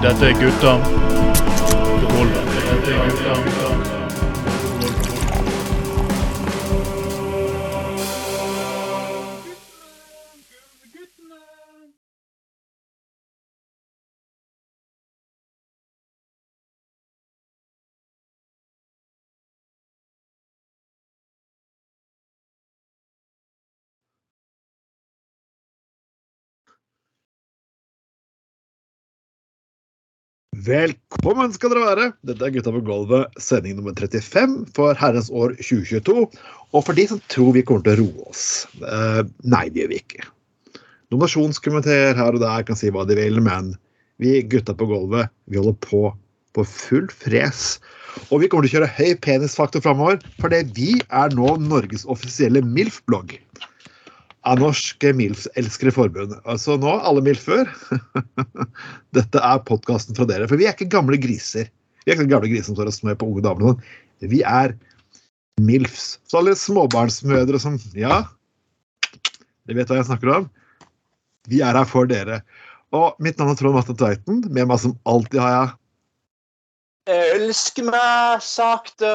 Dette er gutta Velkommen skal dere være. Dette er Gutta på gulvet, sending nummer 35 for herrens år 2022. Og for de som tror vi kommer til å roe oss eh, Nei, det gjør vi ikke. Nominasjonskomiteer her og der kan si hva de vil, men vi gutta på gulvet vi holder på på full fres. Og vi kommer til å kjøre høy penisfaktor framover, fordi vi er nå Norges offisielle MILF-blogg av Norske Milfs-elskere forbund. Altså nå, alle MILF-er. Dette er podkasten fra dere. For vi er ikke gamle griser. Vi er ikke gamle griser som står og smør på unge damer. sånn. Vi er MILFs. Så alle småbarnsmødre som Ja, dere vet hva jeg snakker om. Vi er her for dere. Og mitt navn er Trond Vatne Tveiten. Med meg som alltid har jeg Elsk meg sakte,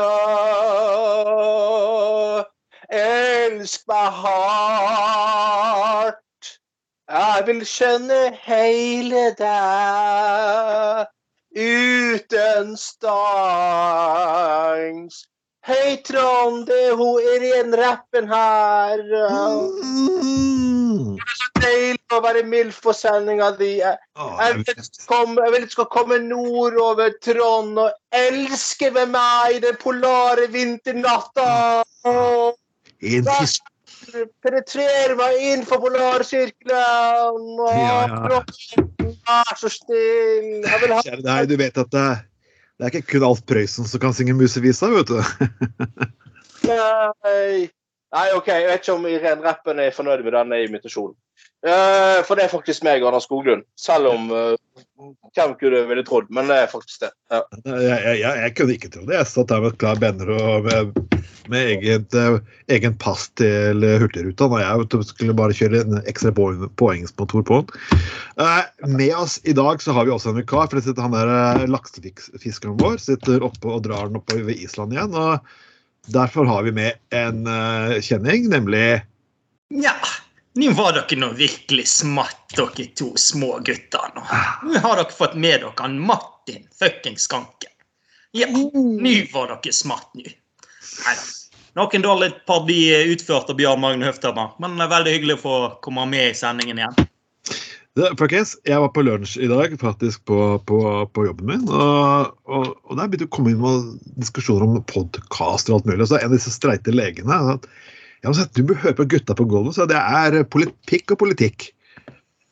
elsk meg hardt. Jeg vil skjønne hele deg uten stans. Hei, Trond, det er hun Irén-rappen her. Mm. Det er så deilig å være mild for sendinga di. Jeg jeg vil, komme, jeg vil du skal komme nordover Trond og elske med meg i den polare vinternatta. En fisk... penetrere meg innenfor polarsirkelen. Og Ja, ja. Vær så snill. Jeg vil ha Kjære deg, du vet at det, det er ikke kun Alf Prøysen som kan synge musevisa, vet du. Nei. Nei, OK. Jeg vet ikke om Irén Rappen er fornøyd med denne invitasjonen. Eh, for det er faktisk meg Anders Skoglund. Selv om eh, Hvem kunne ville trodd, men det er faktisk det. Ja. Jeg, jeg, jeg, kunne ikke tro det. Jeg satt der med et klart banner og med, med eget, eh, egen pass til Hurtigruta. Og jeg skulle bare kjøre en ekstra poeng- poengsmotor på den. Eh, med oss i dag så har vi også en vikar. For det sitter han der laksefiskeren vår sitter oppe og drar den oppover ved Island igjen. og Derfor har vi med en kjenning, nemlig Ja, nå var dere nå virkelig smatt, dere to små gutter. Nå Nå har dere fått med dere han Martin fuckings Skanken. Ja, nå var dere smatt, nå. Neida. Noen dårlige par blir utført av Bjørn Magne Høfthammer, men det er veldig hyggelig å få komme med i sendingen igjen. Det, folkens, jeg var på lunsj i dag, faktisk på, på, på jobben min. Og, og, og der begynte det å komme inn med diskusjoner om podkast og alt mulig. Og så en av disse streite legene sa at ja, men så, du bør høre på Gutta på gulvet, så det er politikk og politikk.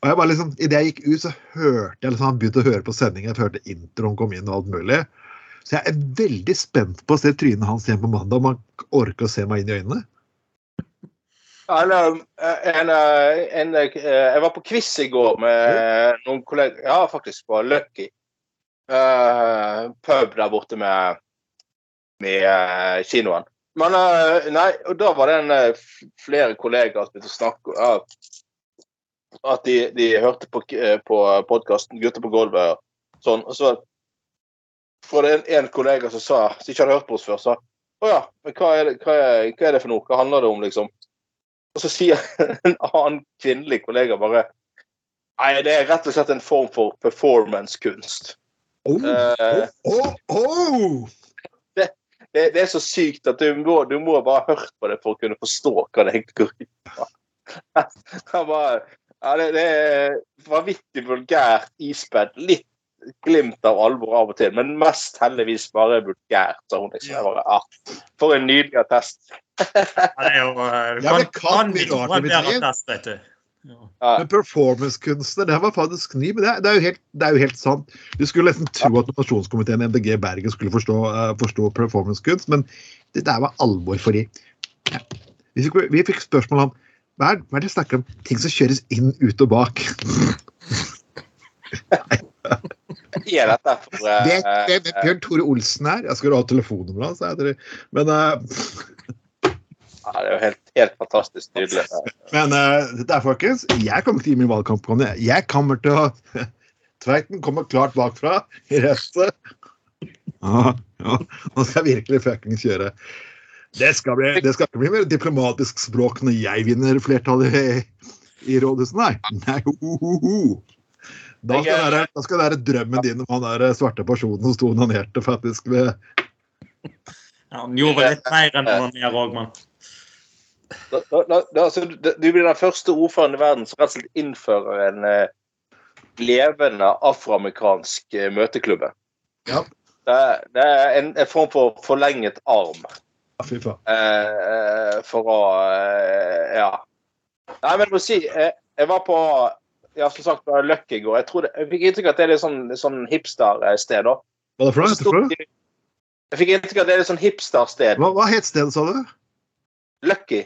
Og jeg bare liksom, Idet jeg gikk ut, så hørte jeg liksom, han begynte å høre på sendingen. Jeg hørte introen kom inn og alt mulig. Så jeg er veldig spent på å se trynet hans igjen på mandag, om han orker å se meg inn i øynene. Eh, en, eh, en, eh, jeg var på quiz i går med noen kolleger. Ja, faktisk på Lucky. Uh, pub der borte med, med eh, kinoen. Men eh, nei, og da var det en, eh, flere kollegaer som begynte å snakke om At de, de hørte på, k- på podkasten 'Gutter på gulvet' og sånn. Og så var det en, en kollega som sa, som ikke hadde hørt på oss før, sa å ja, men hva er, det, hva, er, hva er det for noe? Hva handler det om, liksom? Og så sier en annen kvinnelig kollega bare Nei, det er rett og slett en form for performancekunst. Oh, Eh. oh, oh, Det, det er så sykt at du må, du må bare ha hørt på det for å kunne forstå hva det egentlig går ut på. Ja, det, det er vanvittig vulgært ispedd. Litt glimt av alvor av og til, men mest heldigvis bare vulgært. sa hun liksom. Bare, ja. for en nydelig attest. Ja, det er jo eh, Ja, men kan, kan kan vi vi rart få en det bedre Ja. Men performancekunstner, det var faktisk ny, men det er, det, er jo helt, det er jo helt sant. Du skulle nesten tro at nominasjonskomiteen i MDG Bergen skulle forstå, uh, forstå performancekunst, men det der var alvor for de. Ja. Vi, fikk, vi fikk spørsmål om hva er, hva er det de snakker om? Ting som kjøres inn, ut og bak. Er dette for eh, Vet hvem Bjørn Tore Olsen er? Jeg skal ha telefonnummeret hans. Men, eh, ja, Det er jo helt, helt fantastisk nydelig. men uh, dette er folkens, jeg kommer ikke til å gi min valgkampanje. Jeg kommer til å Tveiten kommer klart bakfra i resten. Ja, ja. Nå skal jeg virkelig fuckings kjøre. Det skal, bli, det skal ikke bli mer diplomatisk språk når jeg vinner flertallet i, i rådhuset, nei. nei ho, ho, ho. Da skal, det være, da skal det være drømmen din om han der svarte personen som sto onanerte faktisk ved Ja, han gjorde litt mer enn noen her òg, men Da, da, da, da, altså, du blir den første ordføreren i verden som rett og slett innfører en eh, levende afroamerikansk eh, møteklubbe. Ja. Det, det er en, en form for forlenget arm Ja, Fy faen. eh, eh, for å eh, Ja. Nei, men jeg må si, eh, jeg var på ja, som sagt, på Løkk i går. Jeg, det, jeg fikk inntrykk av at det er litt sånn, sånn hipstersted. Hva er det for noe? Jeg fikk inntrykk av at det er litt sånn hipstersted. Hva, hva het stedet, sa du? Lucky.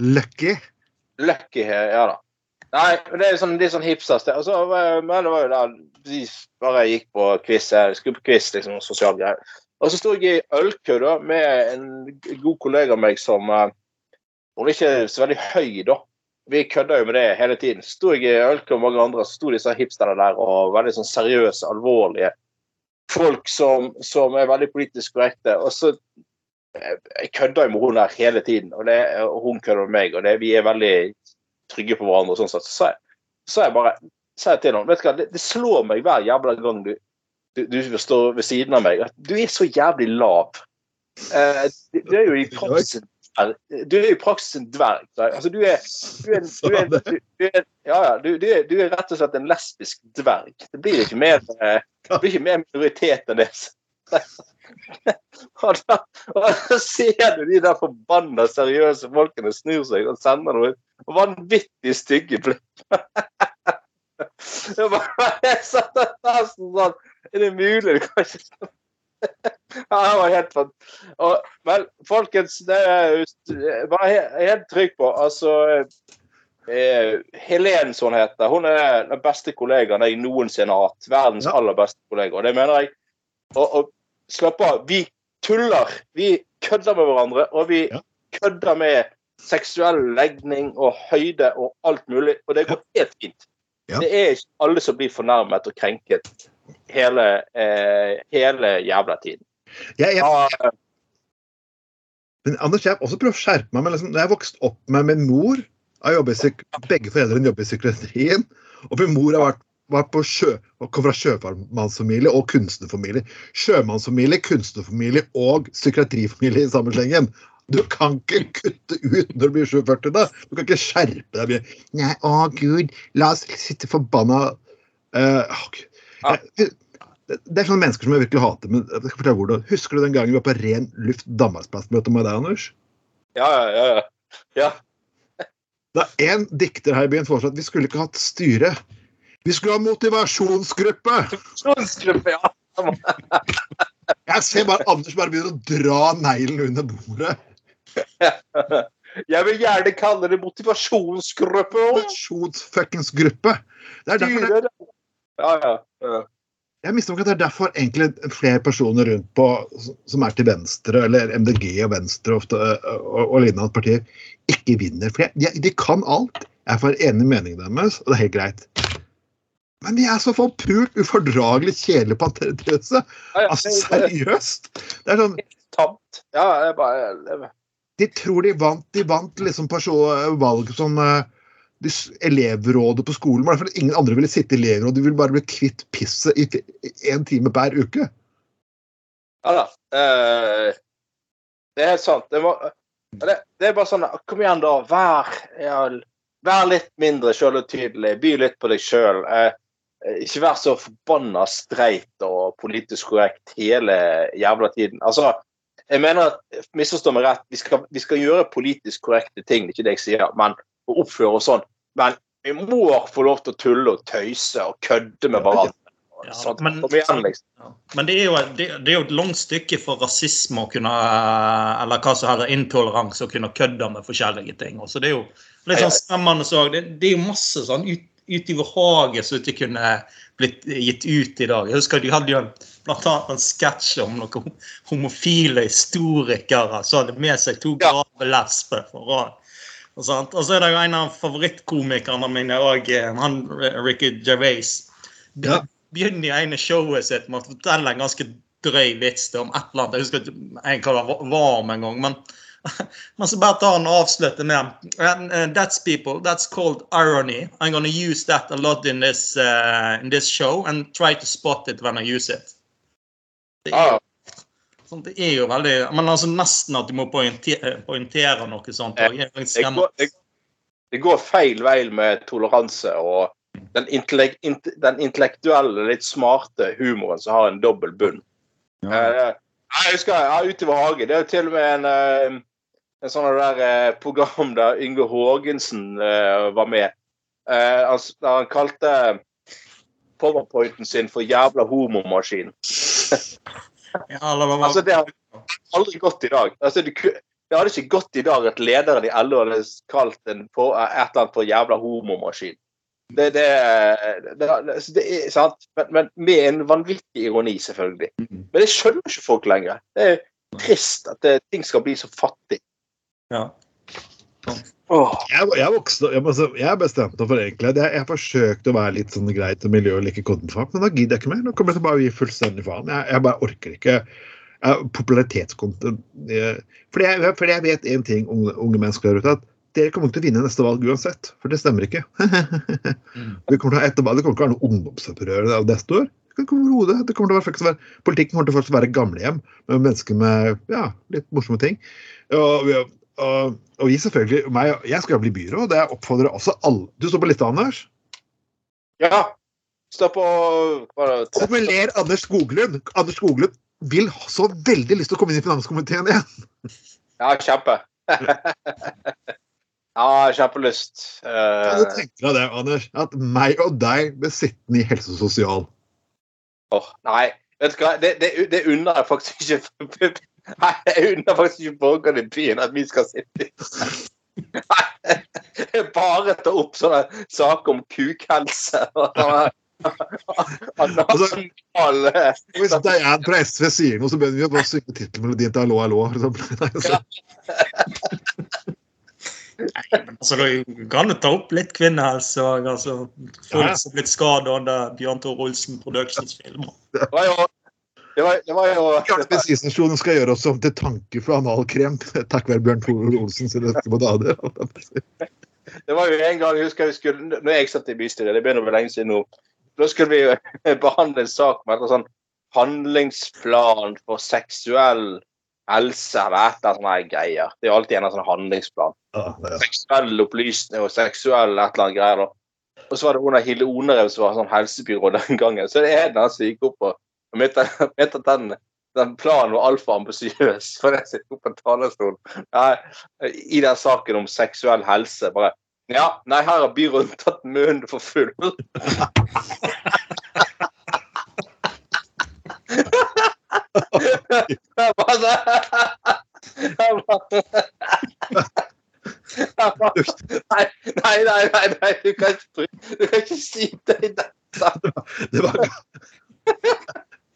Lucky? Lucky, ja da. Nei, det er sånn, er sånn hipsterste. Og så var- Men det var jo da vi bare gikk på quiz. Skulle på quiz, liksom, sosial greie. Og så sto jeg i ølkø da, med en god kollega av meg som eh, Hun er ikke så veldig høy, da. Vi kødda jo med det hele tiden. Sto jeg i ølkø med mange andre, så sto disse hipsterne der og veldig sånn seriøse, alvorlige folk som, som er veldig politisk korrekte. Og så jeg kødder med hun der hele tiden, og, det, og hun kødder med meg. og det, Vi er veldig trygge på hverandre. og sånn sett. Så sa jeg, så jeg bare sa jeg til henne, vet du hva, det, det slår meg hver jævla gang du, du, du står ved siden av meg, at du er så jævlig lav. Eh, du, du er jo i praksis. Du er i praksis en dverg. Altså, du er, du er, du er, du, er, ja, ja, er, du er rett og slett en lesbisk dverg. Det blir ikke mer, eh, det blir ikke mer minoritet enn det. Og da, og da ser du de der forbanna seriøse folkene snur seg og sender noe vanvittig stygge blikk. Det var jeg satt nesten sånn Er det mulig? Det kan ikke Ja, det var helt fant... Og, men folkens, det er bare helt, helt trygg på Altså eh, Helen, som hun heter, hun er den beste kollegaen jeg noensinne har hatt. Verdens Ja. aller beste kollega. Og det mener jeg. Og, og slapp av. Vi tuller. Vi kødder med hverandre, og vi Ja. kødder med seksuell legning og høyde og alt mulig. Og det går helt fint. Ja. Det er ikke alle som blir fornærmet og krenket hele, eh, hele jævla tiden. Jeg, jeg, men Anders, jeg har også prøvd å skjerpe meg. Men liksom, når jeg vokste opp med min mor Begge foreldrene jobber i psykiatrien. Og min mor har vært, vært på sjø, fra sjømannsfamilie og kunstnerfamilie. Sjømannsfamilie, kunstnerfamilie og psykiatrifamilie i samme slengen. Du kan ikke kutte ut når du blir 47 da. Du kan ikke skjerpe deg mye. Nei, å gud, la oss sitte forbanna uh. Jeg- det det er sånne mennesker som jeg virkelig hater. men jeg skal fortelle hvordan. Husker du den gangen vi var på Ren luft Danmarksplassmøte med deg, Anders? ja, ja. ja. ja. Da en dikter her i byen foreslo at vi skulle ikke hatt styre. Vi skulle ha motivasjonsgruppe! Motivasjonsgruppe, ja. Jeg ser bare Anders bare begynner å dra neglen under bordet. Jeg vil gjerne kalle det motivasjonsgruppe. Motivasjonsfuckingsgruppe. Det er derfor det, Ja, ja. ja. jeg mistenker at det er derfor egentlig flere personer rundt på som er til venstre, eller MDG og Venstre ofte, og, og lignende partier, ikke vinner. For de, de kan alt. Jeg får enig i meningen deres, og det er helt greit. Men de er så forpult ufordragelig kjedelige på ja, Altså, er seriøst. Det er sånn tamt. Ja, det er bare De tror de vant De vant liksom person, valg som eh, de, elevrådet på skolen. var derfor ingen andre ville sitte i elevrådet. De ville bare bli kvitt pisset i én time hver uke. Ja da. Eh, det er helt sant. Det, må, det, det er bare sånn Kom igjen, da. Vær, ja, vær litt mindre sjølutydelig. By litt på deg sjøl. Eh, ikke vær så forbanna streit og politisk korrekt hele jævla tiden. Altså, jeg mener at, Misforstå meg rett, vi skal, vi skal gjøre politisk korrekte ting, det er ikke det jeg sier, men å oppføre oss sånn. Men vi må få lov til å tulle og tøyse og kødde med hverandre. Ja, Sånn, men- igjen, liksom. Ja. Men det er, jo, det, det er jo et langt stykke for rasisme å kunne Eller hva som heter intoleranse, å kunne kødde med forskjellige ting. Så det er jo litt sånn skremmende òg. det, det er jo masse sånn ut, utover haget som ikke kunne blitt gitt ut i dag. Jeg husker de hadde jo en, blant annet en sketsj om noen homofile historikere som hadde med seg to grave lesber. for å og, og så er det jo en av favorittkomikerne mine òg, han Ricky Gervais. Ja. begynner i ene showet sitt med å fortelle en ganske drøy vits om et eller annet. Jeg husker ikke en hva det var om en gang. men men så bare tar han og avslutter med uh, That's people. That's called irony. I'm gonna use that a lot in this, uh, in this show and try to spot it when I use it. Det er, Ja, sånn, det er jo veldig Men altså nesten at du må poengtere, poengtere noe sånt. Og, det, går, det, det går feil vei med toleranse og den, intellekt, int, den intellektuelle, litt smarte humoren som har en dobbel bunn. Eh, jeg husker i vår hagen. Det er jo til og med en, eh, en sånn der eh, program der Yngve Haagensen eh, var med. Eh, der han kalte powerpointen sin for 'jævla homomaskin'. Altså, det har aldri gått i dag. Altså, det, det hadde ikke gått i dag at lederen i LO hadde kalt en på, et eller annet for 'jævla homomaskin'. Det, det, det, det, altså, det er sant, men, men med en vanvittig ironi, selvfølgelig. Men det skjønner ikke folk lenger. Det er trist at det, ting skal bli så fattig. Ja. Jeg, jeg, vokste, jeg, jeg bestemte meg for egentlig Jeg, jeg forsøkte å være litt sånn greit og miljø og like content men da gidder jeg ikke mer. Nå kommer jeg til å bare gi fullstendig faen. Jeg, jeg bare orker ikke popularitetskontent. eh, Fordi jeg, fordi jeg vet én ting, unge, unge mennesker der ute, at dere kommer ikke til å vinne neste valg uansett. For det stemmer ikke. det kommer til å ha ettervalg, det kommer ikke til å være noe ungdomsopprør neste år. Det kommer til det. Det kommer til å være, politikken kommer til å være gamlehjem med mennesker med ja, litt morsomme ting. Og, vi- og, og vi selvfølgelig, meg, jeg skal jo bli byråd, og jeg oppfordrer også alle Du står på lista, Anders? Ja. Står på bare er Kumuler Anders Skoglund. Anders Skoglund vil ha så veldig lyst til å komme inn i finanskomiteen igjen. Ja, kjempe. ja, kjempelyst. Kan du tenker tenke deg det, Anders? At meg og deg blir sittende i helse og sosial. åh, nei, vet du hva? Det, det, det unner jeg faktisk ikke Nei, jeg unner faktisk ikke borgerne i byen at vi skal sitte i. Nei, Bare ta opp sånne saker om kukhelse og altså, alle. Hvis Diane fra SV sier noe, så begynner vi å bare synge tittelmelodien til Hallo, hallo. eksempel. Nei, så- Altså, Du kan jo ta opp litt kvinnehelse og altså, folk Ja. som har blitt skadet under Bjørn Tor Olsen Productions-filmer. Ja, var jo Det var, det var jo Bjarte Bensinstasjonen skal gjøre oss om til tanke for analkrem. Takk være Bjørn Tore Olsen sin eskimodader. Det var jo en gang jeg husker vi skulle, når jeg satt i bystyret, det begynner å bli lenge siden nå, da skulle vi behandle en sak med en sånn handlingsplan for seksuell helse eller et eller annet greier. Det er jo alltid en sånn handlingsplan. Ja, er- Seksuell opplysning og seksuell et eller annet greier. Og så var det hun Hille Onerev som var sånn helsebyråd den gangen. Så det er den som gikk opp og at den, den planen var altfor ambisiøs. For jeg sitter oppe på talerstolen i den saken om seksuell helse. bare Ja, nei, her har byrådet tatt munnen for full. Jeg bare jeg bare- Nei, nei, nei, nei, nei, du kan ikke, du kan ikke si det i den det var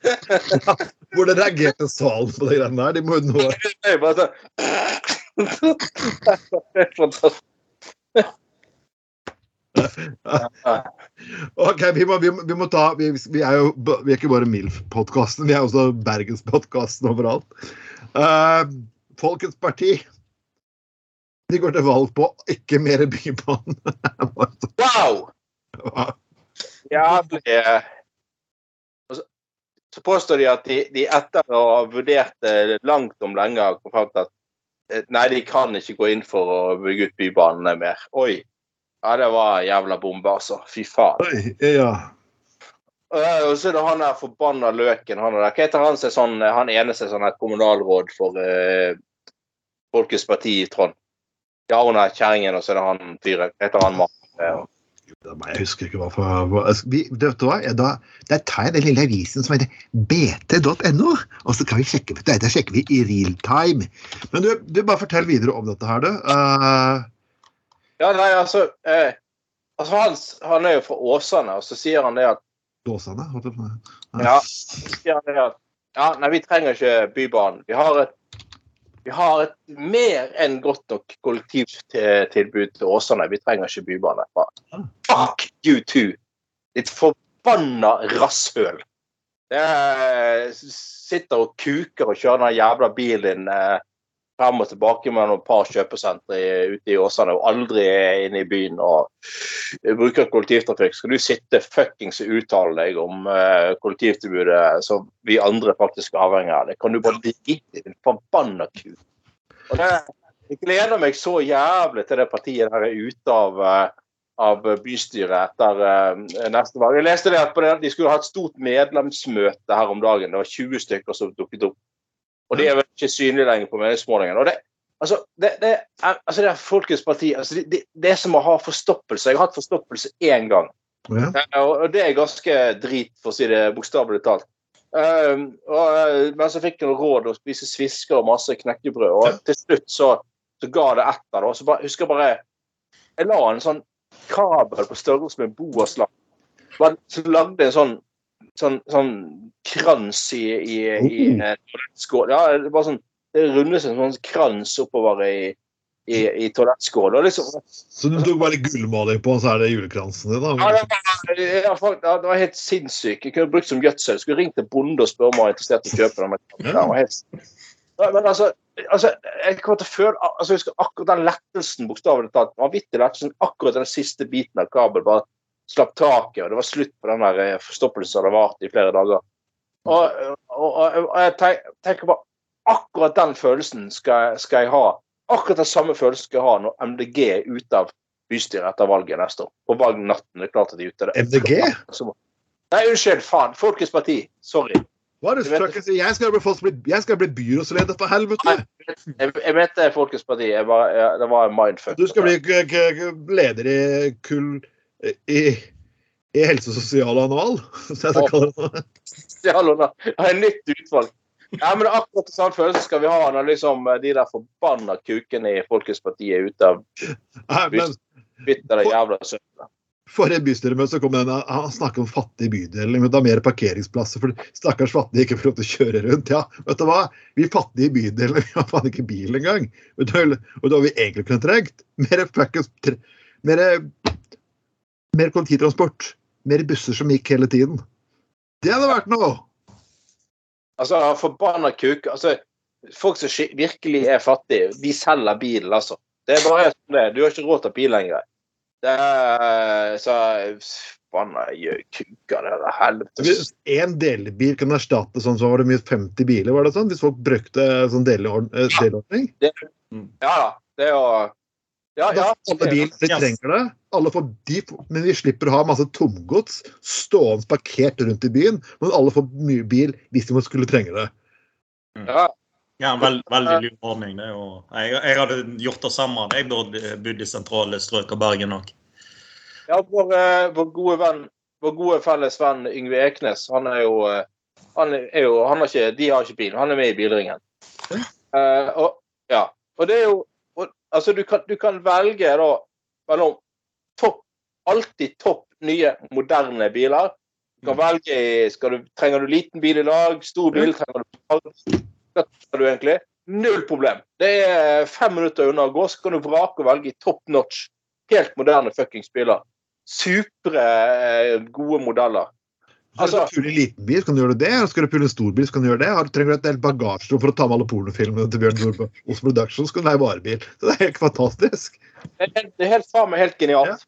Hvordan reagerte salen på de greiene der? De må jo nå Det er bare sånn Det er fantastisk. Ok, vi må, vi må, vi må ta Vi, vi er jo vi er ikke bare MILF-podkasten, vi er også Bergenspodkasten overalt. Uh, Folkets Parti. De går til valg på ikke mer Bybanen. Wow! Ja, det Så påstår de at de, de etter å ha vurdert det langt om lenge har kommet at eh, nei, de kan ikke gå inn for å bygge ut bybanene mer. Oi. Ja, det var en jævla bombe, altså. Fy faen. Oi, ja. Og så er det han der forbanna løken. Han, der. Hva heter han som er sånn, han eneste sånn et kommunalråd for eh, Folkets Parti i Trond? Ja, hun er kjerringen, og så er det han fyren. Heter han? Mark? Eh, Jeg husker ikke hva for vi, vet du da, der tar jeg den lille avisen som heter bt.no, og så kan vi sjekke det. Der sjekker vi i real time. Men du, du bare fortell videre om dette her, du. Uh... Ja, nei, altså, eh, altså han, han er jo fra Åsane, og så sier han det at Åsane? Ja. Ja. sier han det at ja, nei, vi trenger ikke Bybanen. Vi har et, vi har et mer enn godt nok kollektivtilbud til Åsane. Vi trenger ikke Bybane. Fuck you too! Ditt for, forbanna rasshøl. Det er- sitter og kuker og kjører den jævla bilen din eh, frem og tilbake mellom et par kjøpesentre ute i Åsane og aldri er inne i byen og bruker kollektivtrafikk. Skal du sitte fuckings og uttale deg om uh, kollektivtilbudet som vi andre faktisk er avhengig av? Det kan du bare drite i, din forbanna ku. Og det, jeg gleder meg så jævlig til det partiet der er ute av uh, av bystyret etter uh, neste valg. Jeg leste det at det, de skulle ha et stort medlemsmøte her om dagen. Det var 20 stykker som dukket opp. Og de er vel ikke synlige lenger på meningsmålingene. Og det, altså, det, det, altså, det er Folkets parti. Altså, det, det, er som å ha forstoppelse. Jeg har hatt forstoppelse én gang. Ja. Eh, Og det er ganske drit, for å si det bokstavelig talt. Um, og, eh, men så fikk jeg råd å spise svisker og masse knekkebrød, og til slutt så, så ga det etter. da. Så bare, husker jeg bare Jeg la en sånn kabel på størrelse med en boaslapp. Så lagde en sånn sånn, sånn krans i, i, i eh, toalettskål. Ja, det bare sånn det rundes en sånn krans oppover i, i, i toalettskåla. Liksom, Så du tok bare gullmaling på, og så er det julekransen din, ja, det, var, ja, det var helt sinnssykt. Jeg kunne brukt som gjødsel. Skulle ringt til bonde og spørre om han var interessert i å kjøpe den. Men, det helt... Ja, men altså, altså, jeg kommer til å føle altså, jeg husker akkurat den lettelsen, bokstavelig talt. Vanvittig lettelsen. Akkurat den siste biten av kabel bare slapp taket, og det var slutt på den der eh, forstoppelsen som hadde vart i flere dager. Og, og, og, og jeg tenk- tenker på akkurat den følelsen skal, skal jeg ha. Akkurat den samme følelsen skal jeg ha når MDG er ute av bystyret etter valget neste år. På valgnatten er klart at de er ute. Det- MDG? Nei, unnskyld. Faen. Folkets parti. Sorry. Hva er det vet- Jeg skal bli, bli, bli byrådsleder, for helvete! Jeg, jeg mente Folkets parti. Jeg bare, jeg, det var en mindfuck. Du skal bli leder i kull i, i helse- og sosialanal, som jeg skal kalle det. Har et nytt utvalg. Ja, men akkurat den samme følelsen skal vi ha når liksom eh, de der forbanna kukene i Folkets parti er ute av bytter Men jævla søppelet. forrige bystyremøte så kom den, han snakket om fattige bydeler. Vi må mer parkeringsplasser for stakkars fattige ikke får lov til å kjøre rundt. Ja, vet du hva? Vi fattige bydeler vi har faen ikke bil engang. Og da har vi egentlig kunnet trengt mer fuckings mer, mer kollektivtransport. Mer busser som gikk hele tiden. Det hadde vært noe! Altså, forbanna kuk. Altså, folk som virkelig er fattige, de selger bilen, altså. Det er bare sånn det. er. Du har ikke råd til bil lenger. Det er så Forbanna kuker, det der helvete. Hvis en delebil kan erstatte sånn, så var det mye 50 biler, var det sånn? Hvis folk brukte sånn deleordning? Ja, delordning? Ja da. Det er jo Ja, ja. alle biler de trenger det. Alle får, de, men vi slipper å ha masse tomgods stående parkert rundt i byen. Men alle får mye bil hvis de skulle trenge det. ja. Ja, veld, veldig lur ordning. det. Og jeg, jeg hadde gjort det samme. Jeg burde bodd i sentrale strøk av Bergen òg. Ja, vår, eh, vår gode venn, vår gode felles venn Yngve Eknes, han er jo eh, han er jo, han har ikke, De har ikke bil, han er med i bilringen. Uh, og, ja, og det er jo altså du kan, du kan velge da mellom topp, alltid topp nye, moderne biler. Du kan velge skal du, Trenger du liten bil i dag? Stor bil? Trenger du Hva trenger du egentlig? Null problem. Det er fem minutter unna å gå, så kan du vrake og velge i top notch. Helt moderne fuckings biler. Supre eh, gode modeller. Har du pule en liten bil, så kan du gjøre det. Skal du pulle en stor bil, så kan du gjøre det. Har du trenger du et helt bagasjerom for å ta med alle pornofilmene til Bjørn Nordbø hos Production, så kan du leie varebil. Så det er helt fantastisk. Det er, det er helt faen meg helt genialt.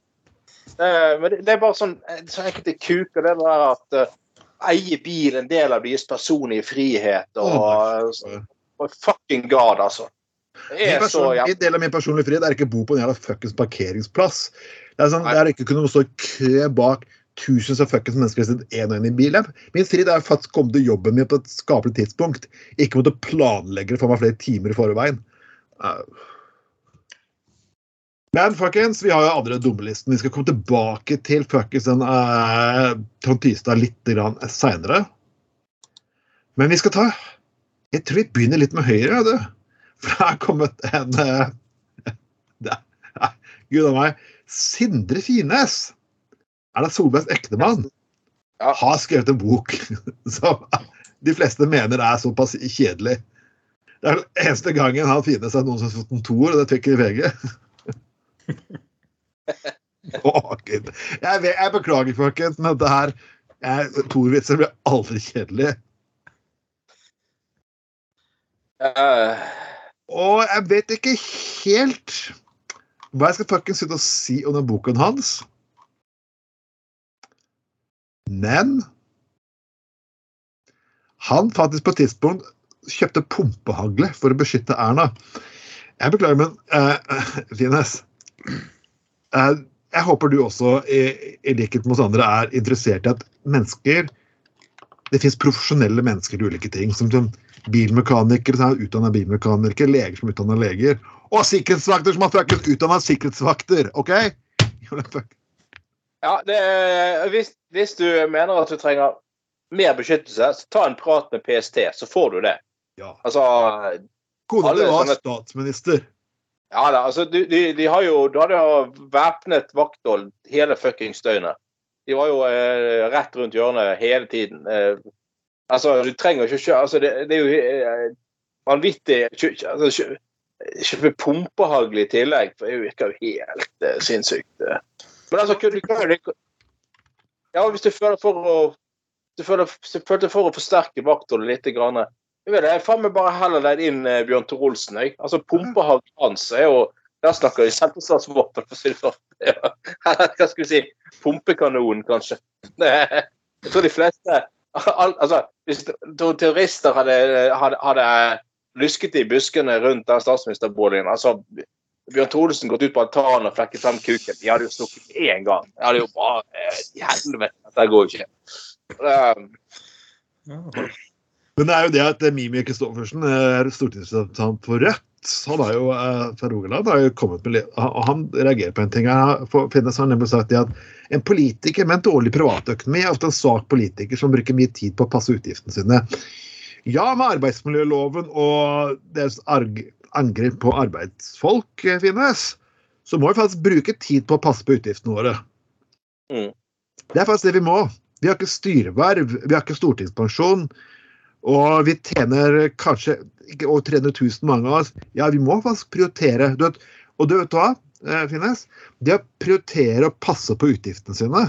Eh, men det, det er bare sånn så enkelte kuker. Det der at uh, eie bil, en del av deres personlige frihet og, og Fucking god, altså. Det Min, er så ja. min del av min personlige frihet er ikke å bo på en jævla fuckings parkeringsplass. Det er, sånn, det er ikke kunne stå i kø bak tusenvis av fuckings mennesker sitt en og en i bilen. Min strid er faktisk å komme til jobben min på et skapelig tidspunkt. Ikke måtte planlegge det for meg flere timer i forveien. Men fuckings, vi har jo andre dummelisten. Vi skal komme tilbake til fuckings den uh, Trond Tystad litt seinere. Men vi skal ta Jeg tror vi begynner litt med Høyre. Du. For det er kommet en uh, det er, Gud a meg. Sindre Finnes, Erna Solbergs ektemann, Ja. har skrevet en bok som de fleste mener er såpass kjedelig. Det er den eneste gangen han finner seg noen som har fått en toer, og det fikk i VG. oh, Gud. jeg, vet- jeg beklager, folkens, men dette her Thor-vitser blir aldri kjedelig. Uh. Og jeg vet ikke helt hva jeg skal fuckings sitte og si om den boken hans. Men han faktisk på et tidspunkt kjøpte pumpehagle for å beskytte Erna. Jeg beklager, men uh, Finnes uh, Jeg håper du også, i, i likhet med oss andre, er interessert i at mennesker Det fins profesjonelle mennesker til ulike ting. som bilmekanikere som er utdanna bilmekanikere, leger som er utdanna leger, og sikkerhetsvakter som er utdanna sikkerhetsvakter! OK? ja, det, hvis, hvis du mener at du trenger mer beskyttelse, så ta en prat med PST, så får du det. Ja. Altså Kona di var sånne- statsminister. Ja da, altså de, de, de har jo Du hadde jo væpnet vakthold hele fuckings døgnet. De var jo eh, rett rundt hjørnet hele tiden. Eh, altså, du trenger ikke å kjøre Altså, det, det er jo eh, vanvittig altså, kjø- Kjøpe pumpehagl i tillegg, for det virker jo helt eh, sinnssykt. Men altså, du kan jo Ja, hvis du føler for å du føler, følte for å forsterke vaktholdet litt. Grann. Jeg vet det, jeg faen meg bare heller leid inn eh, Bjørn Tor Olsen. Jeg. Altså, Pumpehagen hans er jo Der snakker vi selvforsvarsvåpen, for å si det sånn. Hva skal vi si? Pumpekanonen, kanskje. Jeg tror de fleste al, altså, Hvis ter- terrorister hadde, hadde, hadde lusket i buskene rundt den statsministerboligen altså, Bjørn Thoresen gått ut på altanen og flekket frem kuken. De hadde jo stukket én gang. De hadde jo bare eh, helvete, dette går jo ikke. Um, Men det er jo det at Mimi Kristoffersen er stortingsrepresentant for Rødt. Han er jo eh, fra Rogaland har jo kommet med, og han reagerer på en ting. For Finnes han nemlig sagt at en politiker med en dårlig privatøkonomi er ofte en svak politiker som bruker mye tid på å passe utgiftene sine. Ja, med arbeidsmiljøloven og deres arg angrep på arbeidsfolk eh, finnes, så må vi faktisk bruke tid på å passe på utgiftene våre. Mm. Det er faktisk det vi må. Vi har ikke styreverv, vi har ikke stortingspensjon. Og vi tjener kanskje ikke over 300 000 mange av oss. Ja, vi må faktisk prioritere. Du vet, og du vet hva, eh, Finnes? Det å prioritere å passe på utgiftene sine,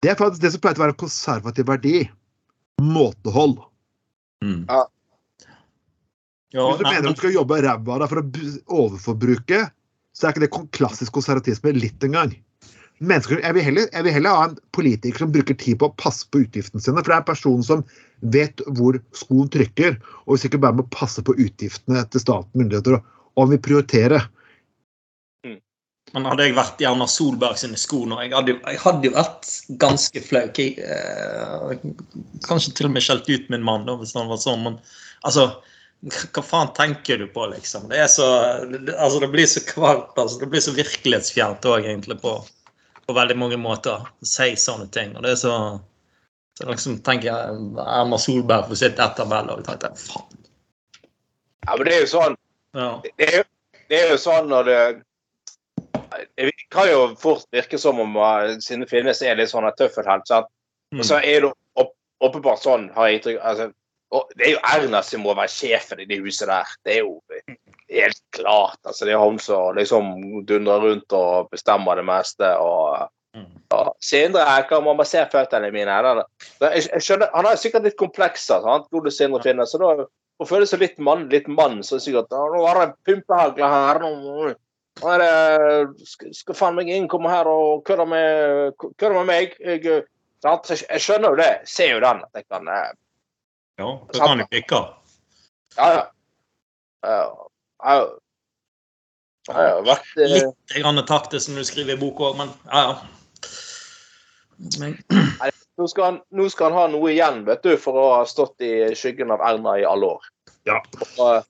det er faktisk det som pleier å være en konservativ verdi. Måtehold. Mm. Ja, Hvis du nei, mener du skal jobbe ræva av deg for å overforbruke, så er ikke det klassisk konservatisme litt engang. Mennesker, jeg, vil heller, jeg vil heller ha en politiker som bruker tid på å passe på utgiftene sine. For det er en person som vet hvor skoen trykker, og hvis ikke bare med å passe på utgiftene til staten, myndigheter, og, han vil prioritere. Men hadde jeg vært i Erna Solberg sine sko nå, jeg hadde, jeg hadde jo vært ganske flau. Eh, kanskje til og med skjelt ut min mann da, hvis han var sånn, men altså hva faen tenker du på, liksom? Det så Altså, det blir så kvart, Altså, det blir så virkelighetsfjernt òg, egentlig, på, på veldig mange måter. Å si sånne ting. Og det er så Så liksom tenker jeg Erna Solberg får sitt ettermæle, og jeg tenkte faen. ja, men det er jo sånn Ja. det er, det er jo sånn når det Det kan jo fort virke som om uh, siden Finnes er litt sånn en tøffelhelt. sant? Og så er det åpenbart sånn, har jeg inntrykk altså, og Det er jo Erna som må være sjefen i det huset der. Det er jo helt klart. altså Det er hun som liksom dundrer rundt og bestemmer det meste. og Mm. ja, Sindre Eker må se føttene mine. Jeg, jeg skjønner, Han har sikkert litt komplekser, sant? gode Sindre Finnes. så da å føler seg litt mann, litt mann, så er det sikkert «Å, Nå har jeg pumpehagle her. Nå, nå er det, skal, skal faen meg ingen komme her og kødde med, kødde med meg. Jeg, eh, jeg, jeg skjønner jo det. Ser jo den. at jeg kan, eh, ja, da kan de pikke. Ja, ja. Ja. Jeg har vært eh, Litt grann taktisk som du skriver i boka men ja, ja. Men, nå, skal han, nå skal han ha noe igjen, vet du, for å ha stått i skyggen av Erna i alle år. Ja. Og,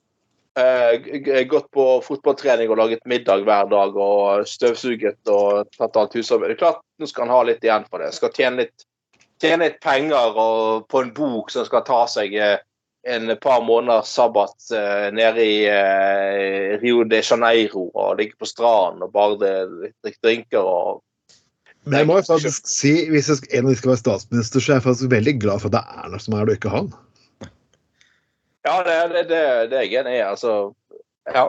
g- gått på fotballtrening og laget middag hver dag og støvsuget og tatt alt husarbeid. Det er klart, nå skal han ha litt igjen for det. Skal tjene litt, tjene litt penger og, på en bok som skal ta seg eh, en par måneders sabbat eh, nede i eh, Rio de Janeiro og ligge på stranden og bare det- drikke drinker og Men jeg må jo faktisk si, hvis jeg en av de skal være statsminister, så er jeg faktisk veldig glad for at det er Erna som er det, og ikke han. Ja, det, det, det, det er jeg enig i. Altså, ja.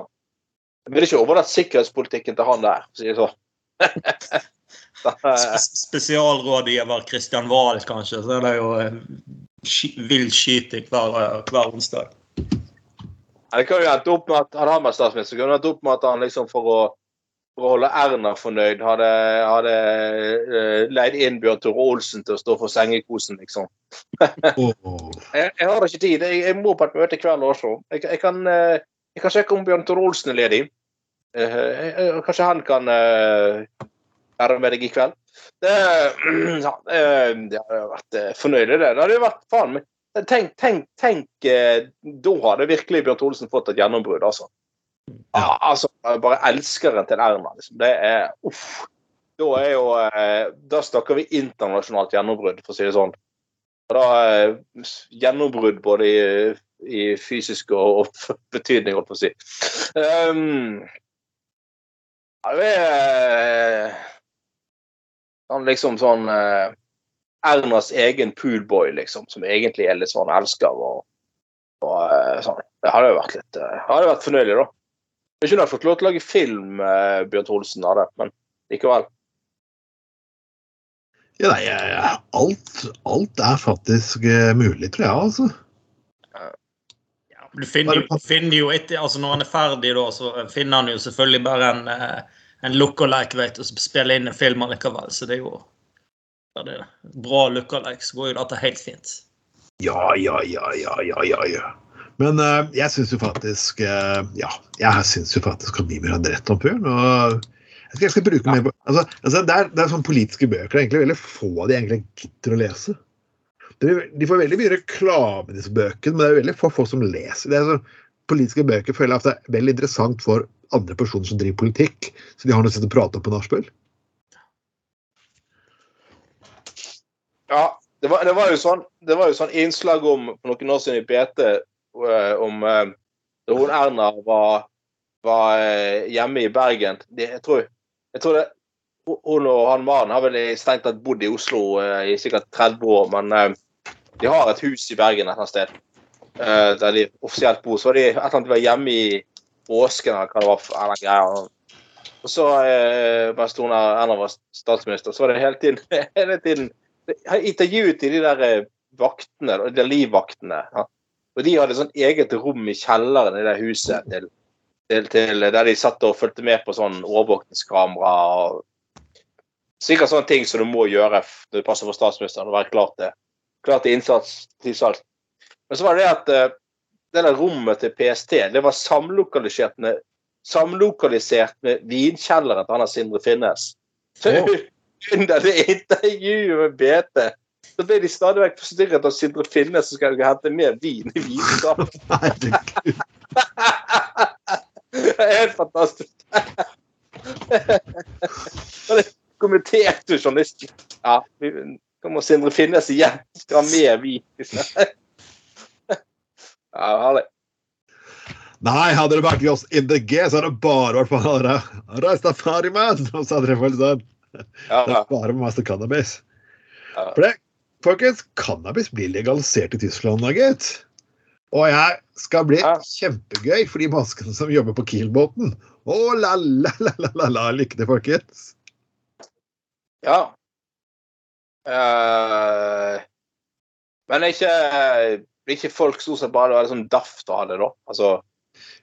Jeg vil ikke overlatt sikkerhetspolitikken til han der. sier jeg sånn. Sp- Spesialrådgiver Kristian Wahl, kanskje. Så er det jo eh, vill skyting hver, eh, hver onsdag. Det kan jo endt opp med at han har med statsminister, kunne endt opp med at han liksom for å, for å holde Erna fornøyd, hadde, hadde eh, leid inn Bjørn Tore Olsen til å stå for sengekosen, liksom. Oh. Jeg, jeg har ikke tid. Jeg, jeg må på et møte i kveld også. Jeg, jeg, kan, jeg kan sjekke om Bjørn Tore Olsen er ledig. Eh, jeg- jeg- Kanskje han kan eh, med deg i kveld. Det, ja, eh, det hadde vært eh, fornøyelig, det. Det hadde vært faen meg Tenk, tenk, tenk eh, Da hadde virkelig Bjørn Olsen fått et gjennombrudd, altså. Ja, altså, bare elskeren til Erna. Liksom. Det er uff. Da er jo eh, Da snakker vi internasjonalt gjennombrudd, for å si det sånn. Og da eh, Gjennombrudd både i, i fysisk og, og betydning, holdt på å si. Um, ja, det er sånn liksom sånn eh, Ernas egen poolboy, liksom, som egentlig er litt sånn elsker og, og eh, sånn. Det hadde jo vært litt eh, hadde vært fornøyelig, da. Jeg kunne fått lov til å lage film, eh, Bjørn Tholsen, av det, men likevel. Ja, nei, alt, alt er faktisk eh, mulig, tror jeg, altså. Ja, du finner, jo- finner jo etter, altså Når han er ferdig, da, så finner han jo selvfølgelig bare en, eh, en lookalike vet som spiller inn en film allikevel. Så det er jo ja, det er bra lookalike, så går jo dette helt fint. Ja, ja, ja, ja, ja, ja. ja. Men uh, jeg syns jo faktisk uh, Ja, jeg syns jo faktisk at Mimir hadde rett om Bjørn. Og jeg skal, jeg skal bruke mer på altså, altså, det, er, det er sånne politiske bøker. Det er egentlig veldig få av de egentlig gidder å lese. De får veldig mye reklame, disse bøkene, men det er veldig få folk som leser. Det er sånn, Politiske bøker føler jeg at det er veldig interessant for andre personer som driver politikk, så de har noe å prate om på nachspiel. Ja, det var, det var jo sånn det var jo sånn innslag om for noen år siden i BT eh, om eh, da hun Erna var, var eh, hjemme i Bergen. Jeg, tror, jeg tror det Hun og han mannen har vel strengt tatt bodd i Oslo i sikkert 30 år, men de har et hus i Bergen et eller annet sted eh, der de offisielt bor. Så var de et eller annet de var hjemme i Åsken eller hva det var. for- Eller, greier. Og så, uh, mens Tone Erna var statsminister, så var det hele tiden, hele tiden intervjuet de der eh, vaktene, de der livvaktene. Ja. Og de hadde sånn eget rom i kjelleren i det huset til, til, til, der de satt og fulgte med på sånn overvåkningskamera. og Sikkert sånne ting som du må gjøre når du passer for statsministeren. og være klar til, klar til innsats. til salg. Men så var det at uh, det der rommet til PST det var samlokalisert med, samlokalisert med vinkjelleren til han Sindre Finnes. Så oh. under det intervjuet med BT så ble de stadig vekk forstyrret av Sindre Finnes som skal hente mer vin i vinskapet. Det er helt fantastisk. Kommenterte journalisten. Ja, vi- nå må Sindre Finnes igjen skal ha mer vin. Ja, herlig. Nei, hadde det vært Johs in the G, så hadde det bare vært for Rastafari-mann! Og så hadde det vært sånn. Ja, Det er bare masse cannabis. Ja. For det, folkens, cannabis blir legalisert i Tyskland nå, gitt. Og jeg skal bli Ja. kjempegøy for de maskene som jobber på Kiel-båten. Å, la, la, la, la, la, la. Lykke til, folkens. ja. Uh, men ikke, blir ikke folk stort sett bare være sånn daft og ha det, da? Altså,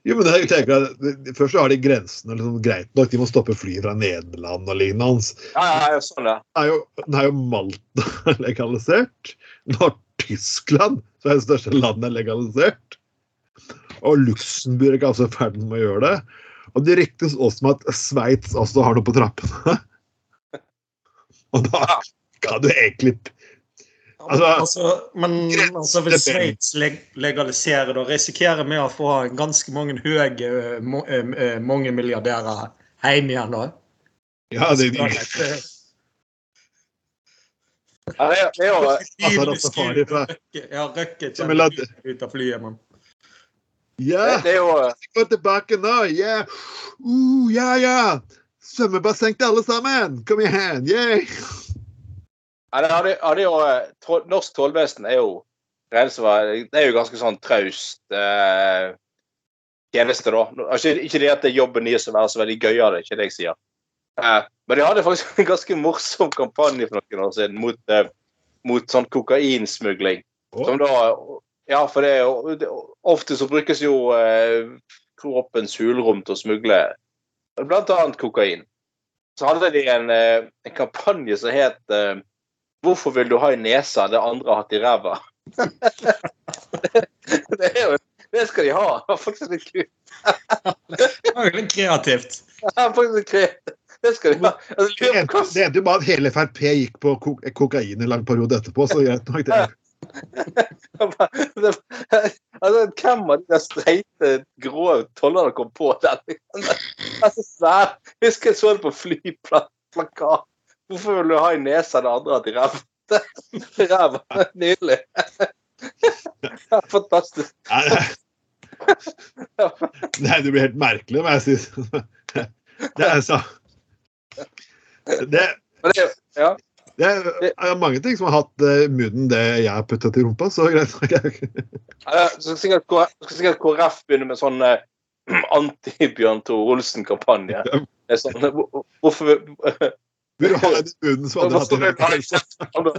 Jo, men jeg tenker at det- Først så har de grensene liksom, greit nok. De må stoppe fly fra Nederland og lignende. ja, ja, ja, sånn, det. Nå er jo, er Malta legalisert. Nå har Tyskland, som er det største landet, legalisert. Og Luxembourg er altså i ferd med å gjøre det. Og det ryktes også om at Sveits også har noe på trappene. Og da kan du egentlig Altså- Altså, men altså, hvis Sveits leg legaliserer, det, risikerer vi å få ganske mange høye eh, eh, eh, mange milliardærer hjemme igjen, da. Ja, det, er det ja det, er- det jo Altså, Ja, Røkke Som er kommer ut av flyet, men ja, jeg går gå tilbake nå! Yeah. Uh, ja, ja! Svømmebasseng til alle sammen! Kom igjen! Yeah. Hadde, hadde jo, eh, tro- Norsk tollvesen er jo som det er jo ganske sånn traust eh, tjeneste, da. Ikke, ikke det at det er jobben deres å være så veldig gøy av det, ikke det jeg sier. Eh, men de hadde faktisk en ganske morsom kampanje for noen år siden mot, eh, mot sånn kokainsmugling. Oh. Som da Ja, for det er jo det, Ofte så brukes jo eh, kroppens hulrom til å smugle blant annet kokain. Så hadde de en, eh, en kampanje som het 'Hvorfor vil du ha i nesa det andre har hatt i ræva'? det, er jo, det skal de ha. Det var faktisk litt kult. Det var veldig kreativt. Ja, faktisk kreativt. Det skal de ha. Altså, Det endte det endte jo bare at hele Frp gikk på ko kokain en lang periode etterpå, så greit nok det. altså, hvem av de streite, grå tollerne kom på den? Altså, svær. Husker jeg så det på flyplakat. Hvorfor vil du ha i nesa det andre til ræva? Ræva. Nydelig. Fantastisk. Nei, det blir helt merkelig, må jeg si. Det er så det, det, ja. det er mange ting som har hatt uh, munnen det jeg har puttet til rumpa, så greit nok. Skal sikkert, KrF begynne med sånn eh, anti-Bjørn Tore Olsen-kampanje. Det er Sånn, hvorfor vil- du ha den bunnen som andre hadde nesa det andre?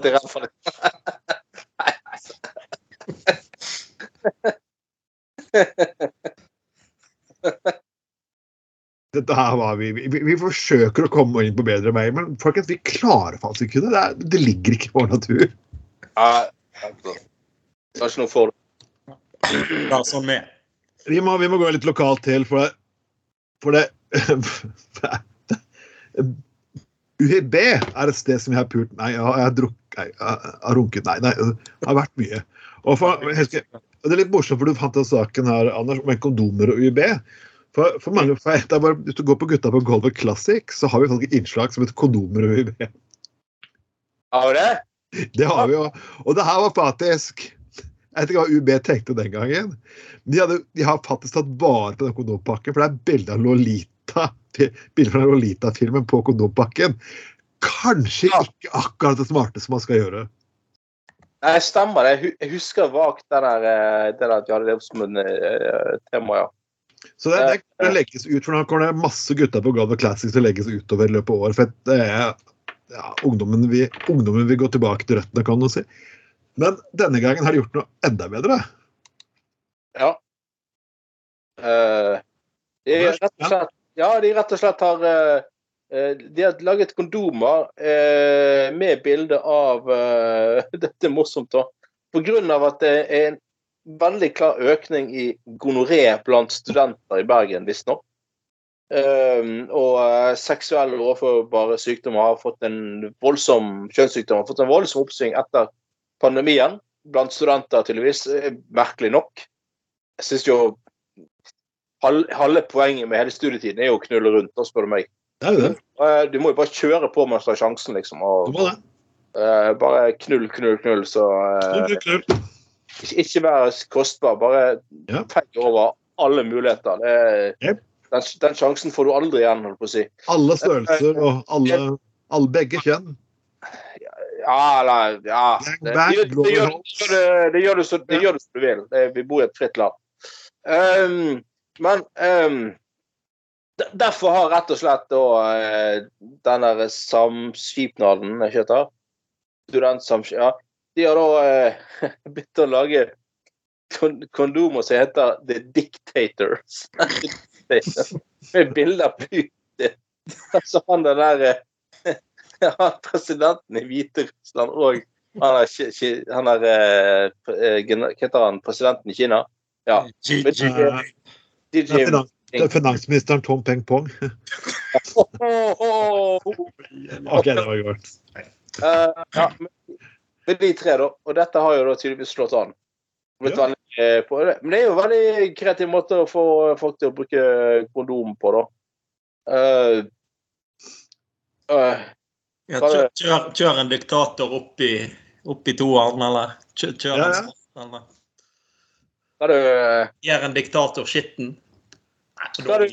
Nei, altså. Dette her var vi, vi, vi forsøker å komme inn på bedre veier, men folkens, vi klarer faktisk ikke det. Det, er, det ligger ikke i vår natur. Ja, altså. Det var ikke noe for det. Det er sånn med. Vi må, vi må gå litt lokalt til, for det, for det UiB er et sted som jeg har pult Nei, jeg har, drukket Nei, jeg har runket Nei, nei, det har vært mye. Og, for, husker, Det er litt morsomt, for du fant den saken her, Anders, om kondomer og UiB. For, for mange, for det er bare, Hvis du går på Gutta på gulvet Classic, så har vi faktisk et innslag som heter kondomer og UiB. Har det? Det har vi jo. Og det her var faktisk Jeg vet ikke hva UB tenkte den gangen. De, hadde, de har faktisk tatt vare på den kondompakken, for det er bilde av Lolita. Bilde fra Lolita-filmen på kondompakken. Kanskje Ja. ikke akkurat det smarte som man skal gjøre. Nei, stemmer det. Jeg Jeg husker vagt det der, eh, det at vi hadde det som en eh, tema, ja. Så det, det, det legges ut, for nå kommer det masse gutter på Galva Classics til å legges utover i løpet av året. For det er, ja, ungdommen, vil, ungdommen vil gå tilbake til røttene, kan du si. Men denne gangen har de gjort noe enda bedre. Ja. Eh, de rett og slett, ja, de rett og slett har eh, eh, De har laget kondomer eh, med bilde av Dette er morsomt, da. Av at det er en veldig klar økning i gonoré blant studenter i Bergen, visstnok. Um, og seksuelle overførbare sykdommer har fått en voldsom kjønnssykdom har fått en voldsom oppsving etter pandemien. Blant studenter, tydeligvis. Merkelig nok. Jeg syns jo Halve poenget med hele studietiden er jo å knulle rundt, da, spør du meg. Det er jo det. Eh, Du må jo bare kjøre på mens du har sjansen, liksom. Du må det. Uh, bare knull, knull, knull. Så uh, Knull, knull, ikke, ikke være kostbar. Bare Ja. tenk over alle muligheter. Det, yep. Den, den sjansen får du aldri igjen, holdt på å si. Alle størrelser og alle, alle begge kjønn. Ja, eller ja. Det, det, det, gjør, du som du vil. Det, vi bor i et fritt land. Um, men um, derfor har rett og slett da eh, den der samskipnaden, ikke heter Studentsamsk... Ja. De har da uh, begynt å lage kon kondomer som heter The Dictators. Med bilde av Putin. Altså han den der eh, ja, presidenten i Hviterussland og han er, han er eh, eh, Hva heter han? Presidenten i Kina? Ja. DJ Det er, finans, er finansministeren Tom Peng Pong. OK, det var godt. Uh, ja, men, de tre, da. Og dette har jo da tydeligvis slått an. Blitt Ja. veldig, eh, på det. Men det er jo en veldig kreativ måte å få folk til å bruke kondom på, da. Uh, uh, Ja, kjør, kjør, kjør en diktator opp i, toeren, eller kjør, kjør Ja, en ja. sånn, eller skal du gjør en diktator skitten. Skal du,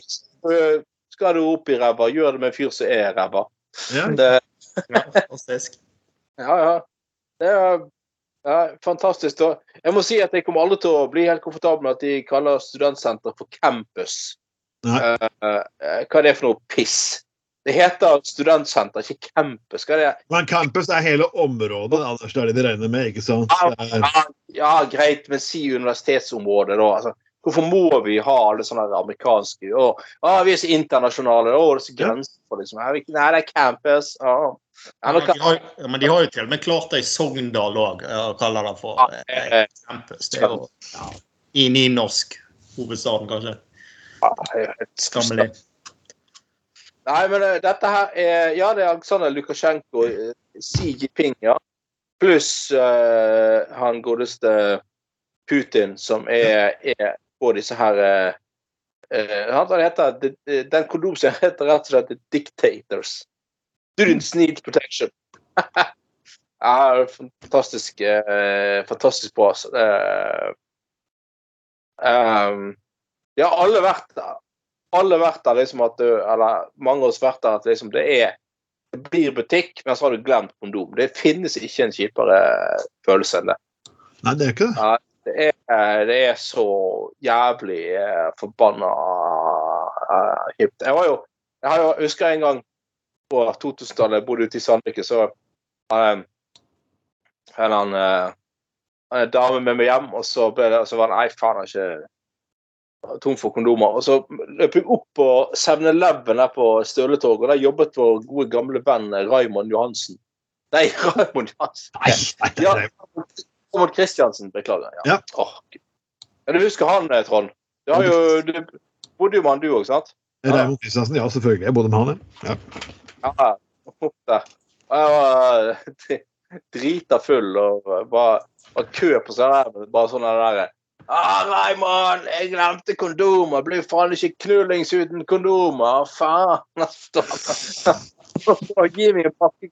eh, skal du opp i ræva, gjør det med en fyr som er ræva. Ja. Det, Ja, fantastisk. Ja, ja. Det er ja, fantastisk. Da. Jeg må si at jeg kommer aldri til å bli helt komfortabel med at de kaller studentsenter for campus. Nei. Eh, eh, hva er det for noe piss? Det heter studentsenter, ikke campus. Skal det Men campus er hele området, Anders, det er det de regner med, ikke sant? ja, er, ja, ja, greit, men si universitetsområdet, da. Altså, hvorfor må vi ha alle sånne amerikanske Å, å, vi er så internasjonale. Å, det er så grenser for liksom. Nei, det er campus. Ja. Ja, Men de har, men de har jo til og med klart det i Sogndal òg, å kalle det for eh, eh, campus. Det er jo ja, i nynorsk. Hovedstaden, kanskje. Skammelig. Nei, men eh, dette her er Ja, det er Aleksandr Lukasjenko, eh, Xi Jinping, ja. Pluss uh, han godeste Putin, som er, er på disse her uh, Han heter Den kondomsen heter rett og slett Dictators. Students need protection. ja, fantastisk, uh, fantastisk bra. Uh, det, eh, ja, alle vært der alle vært der liksom at du, eller mange av oss vært der at liksom det er det blir butikk, men så har du glemt kondom. Det finnes ikke en kjipere følelse enn det. nei, det er ikke det. Det er, det er så jævlig eh, forbanna eh, hipt. Jeg var jo jeg, har jo, jeg husker en gang på 2000-tallet, jeg bodde ute i Sandviken, så um, en annen eh, en dame med meg hjem, og så, ble det, så var det Nei, faen, jeg har ikke tom for kondomer. Og så løp jeg opp på 7-Eleven der på Støletorget, og der jobbet vår gode gamle venn eh, Raymond Johansen. Nei, Raymond Johansen. Nei, nei, Ja. nei. Raymond Kristiansen, beklager. Ja. Ja. Ja, du husker han, eh, Trond? Du, har jo, du bodde jo med han, du òg, sant? Raymond Christiansen, ja, selvfølgelig. Jeg bodde med han, ja. Ja. Jeg var eh, drita full og bare var kø på seg der, bare sånn der Ah, mann, jeg glemte kondomer. Blir faen ikke knullings uten kondomer. Faen. Gi meg en pakke.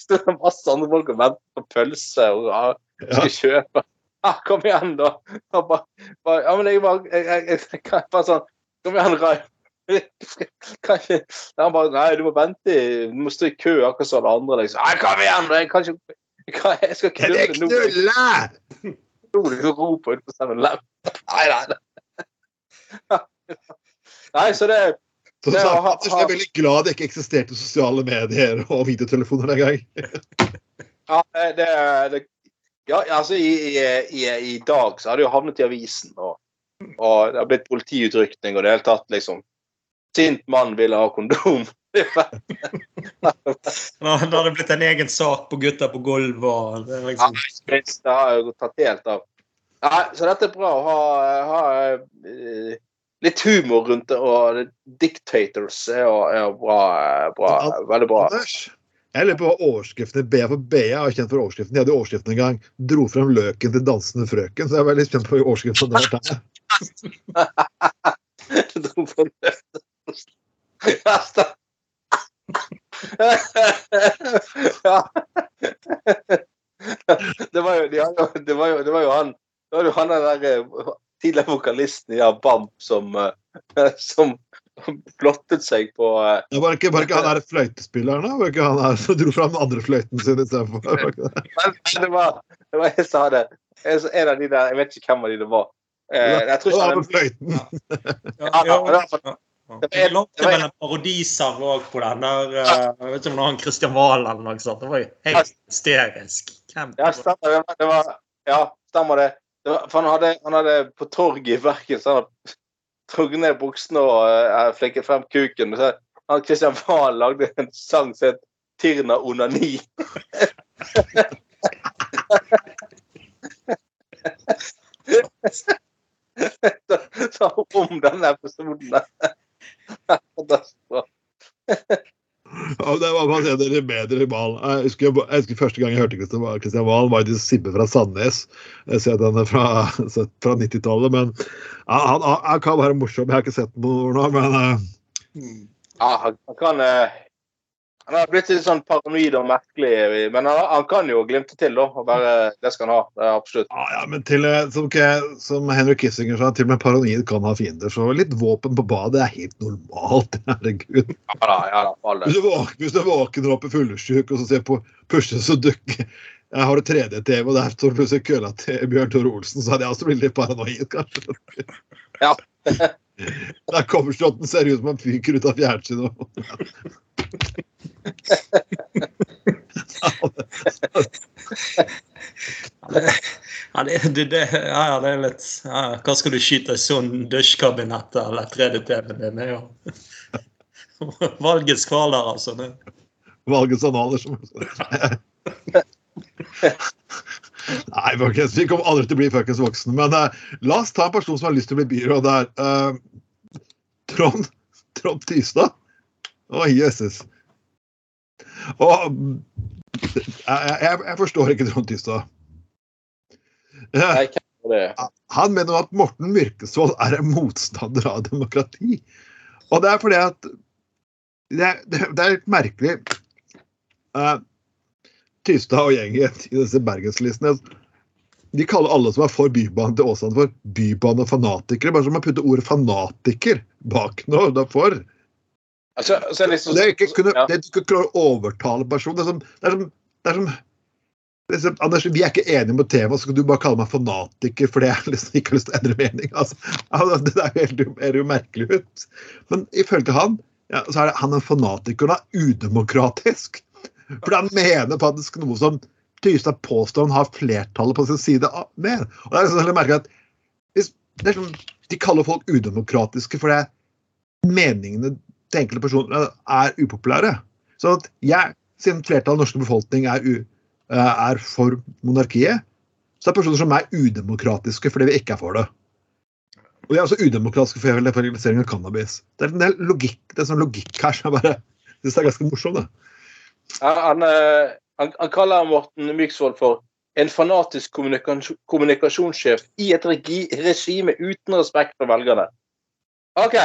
Står det masse andre folk og venter på pølse og skal kjøpe. Ah, kom igjen, da. Bare, bare, ja, men jeg bare jeg, jeg, jeg, jeg, bare sånn Kom igjen, Raymond. Kanskje Han bare Nei, du må vente. Du må stå i kø akkurat som alle andre. Liksom. Nei, kom igjen! Jeg kan ikke jeg, jeg skal det knulle nå. knulle? Nå er det ro ut på 7-Eleven. Nei, nei, nei. Så det Så Det å ha- jeg er veldig glad det ikke eksisterte sosiale medier og videotelefoner den gang. Ja, det, det Ja, altså i, i, i, i dag så har det jo havnet i avisen, og, og det har blitt politiutrykning og det hele tatt, liksom. Sint mann ville ha kondom. Da hadde har det blitt en egen sak på Gutta på gulvet. Det liksom, Det har jo tatt helt av. Ja, så dette er bra å ha, ha eh, litt humor rundt det, og Dictators er jo, er jo bra, bra. Veldig bra. Jeg lurer på hva overskriftene BA for BA er kjent for overskriften. De hadde overskriften en gang. Dro frem løken til dansende frøken. Så jeg er veldig spent på overskriften. der. Dro på løftet. Ja. Det var jo, det var jo, det var jo han det var jo han der eh, tidligere vokalisten i Bamp som, eh, som blottet seg på eh, Det var ikke, var ikke han der fløytespilleren, da? Var ikke han der som dro fram den andre fløyten sin istedenfor? Var det? Men det var, det var en som hadde en av de der Jeg vet ikke hvem av de det var. Eh, jeg tror Det ikke var han på fløyten. ja, Ja, ja, det lagde vel en parodiser òg på den der eh, Jeg vet ikke om det var han Christian Valen eller noe sånt. Det var jo helt hysterisk. Ja, stemmer det. var, ja, stemmer det. det var, for han hadde, han hadde på torget i Bergen så han trukket ned buksene og uh, flikket frem kuken. Så han Kristian Valen lagde en sang som het 'Tirna onani'. så, så om denne episoden. Ja, det var bare det dere bedre Valen. Jeg husker, jeg husker første gang jeg hørte Kristian Valen, var i Sibbe fra Sandnes. Jeg ser den fra, fra 90-tallet. Men ja, han, han, kan være morsom. Jeg har ikke sett år nå, men uh... Ja, han, han kan eh, Han har blitt litt sånn paranoid og merkelig, men han, han kan jo glimte til, da. Og bare, det skal han ha. Det er absolutt. ja, ja, men til, eh, som, som Henry Kissinger sa, til og med paranoid kan ha fiender. Så litt våpen på badet er helt normalt. Herregud. Ja da, ja da, for all Hvis du våkner, hvis du våkner opp i fyllesyk og så ser på pushes og dukker jeg har det 3D-TV, og der står plutselig kølla til Bjørn Tore Olsen, så hadde jeg også blitt litt paranoid, kanskje. Ja. Der covershot ser ut som han fyker ut av fjernsynet. Ja, det, det, det, ja, det er litt ja, Hva skal du skyte i sånn dusjkabinett eller 3D-TV? Det er jo valgets kvaler, altså. Det. Valgets analer som Nei, folkens, vi kommer aldri til å bli fuckings voksne. Men uh, la oss ta en person som har lyst til å bli byråd der. Uh, Trond, Trond Tystad. Å, jøsses. Og jeg, jeg, jeg forstår ikke Trond Tystad. Eh, han mener at Morten Myrkesvold er en motstander av demokrati. Og det er fordi at Det, er- det, det er litt merkelig uh, Tystad og gjengen i disse bergenslistene De kaller alle som er for Bybanen til Åsane, for bybanefanatikere. Bare som å putte ordet 'fanatiker' bak noe. Det Altså, det liksom, Det er ikke kunne, ja. det er ikke klare å overtale personen. Det er som, det er som, det er som det er Anders, vi er ikke enige om tema, så kan du bare kalle meg fanatiker fordi jeg liksom ikke har lyst til å endre mening. Altså, altså, det er jo helt er jo merkelig ut. Men ifølge han ja, så er det, han er fanatiker og er udemokratisk. For han mener faktisk noe som Tystad påstår han har flertallet på sin side av- med. Og det er liksom merkelig at hvis, det sånn, De kaller folk udemokratiske fordi meningene til enkelte personer er upopulære. Så at jeg, siden flertallet av norske befolkning er, u, eh, er for monarkiet, så er det personer som er udemokratiske fordi vi ikke er for det. Og de er også udemokratiske for legalisering av cannabis. Det er en del logikk, det er sånn logikk her som jeg bare syns er ganske morsom. Han, eh, han, han kaller Morten Myksvold for en fanatisk kommunikasjon, kommunikasjonssjef i et regi, regime uten respekt for velgerne. OK.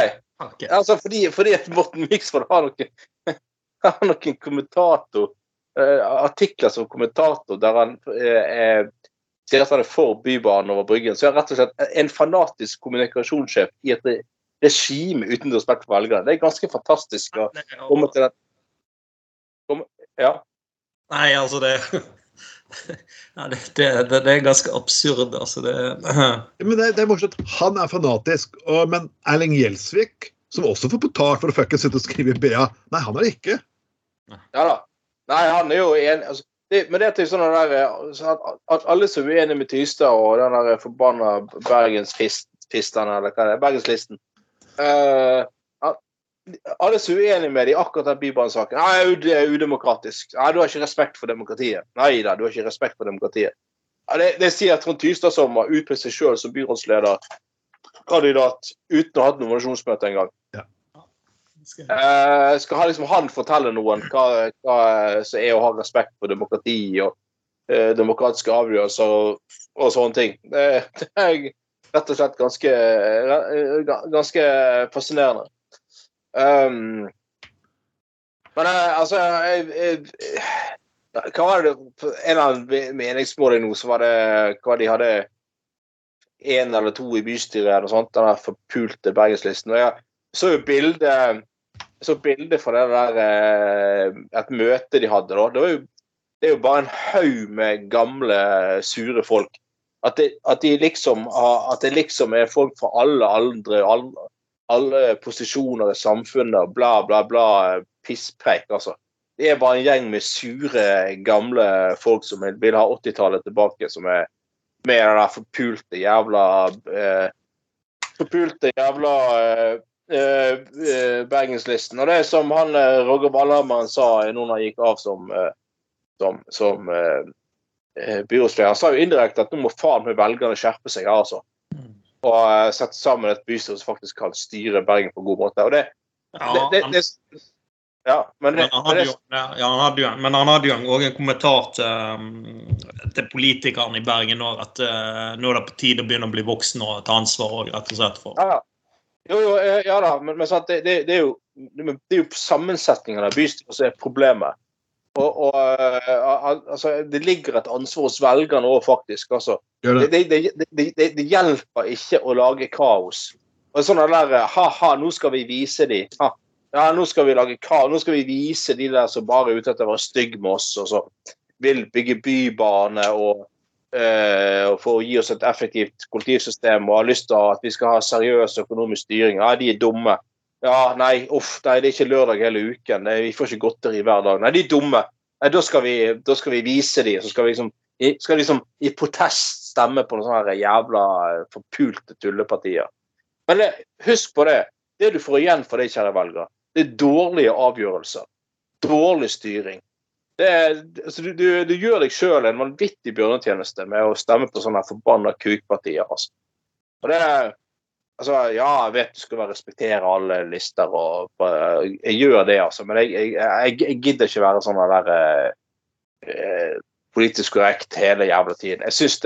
Ok. Altså fordi, fordi at Morten Miksvold har noen, har noen kommentator eh, artikler som kommentator der han eh, eh, sier at han er for Bybanen over Bryggen, så er han rett og slett en fanatisk kommunikasjonssjef i et regime uten respekt for velgerne. Det er ganske fantastisk å komme til den Ja. Nei, altså det ja, det, det, det, er ganske absurd, altså. Det, Men det, det er morsomt. Han er fanatisk, og, men Erling Gjelsvik, som også får betalt for å fuckings sitte og skrive i BA, nei, han er det ikke. Ja da. Nei, han er jo enig altså, det, Men det er til sånn der, sånn at, alle som er uenige med Tystad og den der forbanna Bergensfistene, eller hva det er, Bergenslisten eh, at Alle som er uenige med det i akkurat den Bybanesaken Nei, det er udemokratisk. Nei, du har ikke respekt for demokratiet. Nei da, du har ikke respekt for demokratiet. Det, det sier Trond Tystad, som har utpekt seg sjøl som byrådsleder kandidat uten å ha hatt nominasjonsmøte engang. Eh, skal ha liksom han fortelle noen hva, hva som er å ha respekt for demokrati og eh, demokratiske avgjørelser og, og sånne ting. Det, det er rett og slett ganske, eh, ganske fascinerende. Um, men eh, altså jeg, jeg, Hva var det En av meningsmålene nå, så var det hva de hadde én eller to i bystyret eller noe sånt, den der forpulte Bergenslisten. Og jeg så jo bilde så bilde fra det der eh, et møte de hadde da. Det, jo, det er jo bare en haug med gamle, sure folk. At det, at de liksom at det liksom er folk fra alle aldre, alle, alle posisjoner i samfunnet, bla, bla, bla. Pisspreik, altså. Det er bare en gjeng med sure, gamle folk som vil ha 80-tallet tilbake, som er med den der forpulte jævla eh, Forpulte jævla eh, eh, eh, Bergenslisten. Og det er som han eh, Roger Valhammer sa nå når han gikk av som, eh, som, som byrådsleder. Han sa jo indirekte at nå må faen meg velgerne skjerpe seg altså. Og eh, sette sammen et bystyre som faktisk kan styre Bergen på en god måte. Og det, ja, det, det, han- det Ja, men det, Men han hadde jo, ja, han hadde jo, men han hadde jo også en kommentar til, um, til politikerne i Bergen nå, at uh, nå er det på tide å begynne å bli voksen og ta ansvar òg, rett og slett for Ja. Jo, jo, eh, ja da, men, men sant, det, det, det, er jo, det er jo sammensetningen av bystyret som er problemet. Og, og eh, altså, Det ligger et ansvar hos velgerne òg, faktisk. altså. Det, det. det, det, hjelper ikke å lage kaos. Og sånn der Ha-ha, nå skal vi vise de. Ha. Ja, nå skal vi lage kaos. Nå skal vi vise de der som bare er ute etter å være stygge med oss, og så vil bygge bybane og eh, for å gi oss et effektivt kollektivsystem og har lyst til at vi skal ha seriøs økonomisk styring. Ja, de er dumme. Ja, nei, uff, nei, det er ikke lørdag hele uken. Nei, vi får ikke godteri hver dag. Nei, de er dumme. Nei, da skal vi, da skal vi vise dem. Så skal vi liksom i, skal liksom i protest stemme på noen sånne jævla eh, forpulte tullepartier. Men det, husk på det. Det du får igjen for det, kjære velger, det er dårlige avgjørelser. Dårlig styring. Det altså, du, du, du gjør deg sjøl en vanvittig bjørnetjeneste med å stemme på sånne forbanna kukpartier. Altså. Og det er Altså, ja, jeg vet du skal respektere alle lister, og jeg gjør det, altså. Men jeg, jeg, jeg, gidder ikke være sånn der eh, politisk korrekt hele jævla tiden. Jeg syns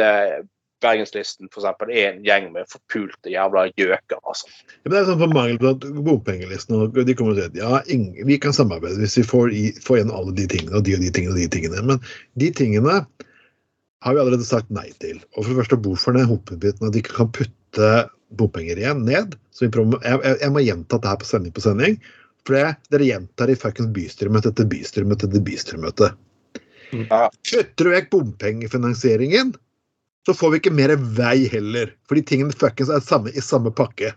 Bergenslisten for eksempel, er en gjeng med forpulte jævla gjøker. altså. Ja, men det er sånn for mangel på bompengelisten. og De kommer til at ja, ingen, vi kan samarbeide hvis vi får, i, får igjen alle de tingene og de og de tingene og de tingene. Men de tingene har vi allerede sagt nei til. Og for det første, hvorfor den hovedbiten at de ikke kan putte bompenger igjen ned. Så vi prøver, jeg, jeg, jeg må gjenta det her på sending på sending. For det, dere gjentar i fuckings bystyremøte etter bystyremøte etter bystyremøte. Ja. Kutter du vekk bompengefinansieringen, så får vi ikke mer vei heller. For de tingene fuckings er samme, i samme pakke.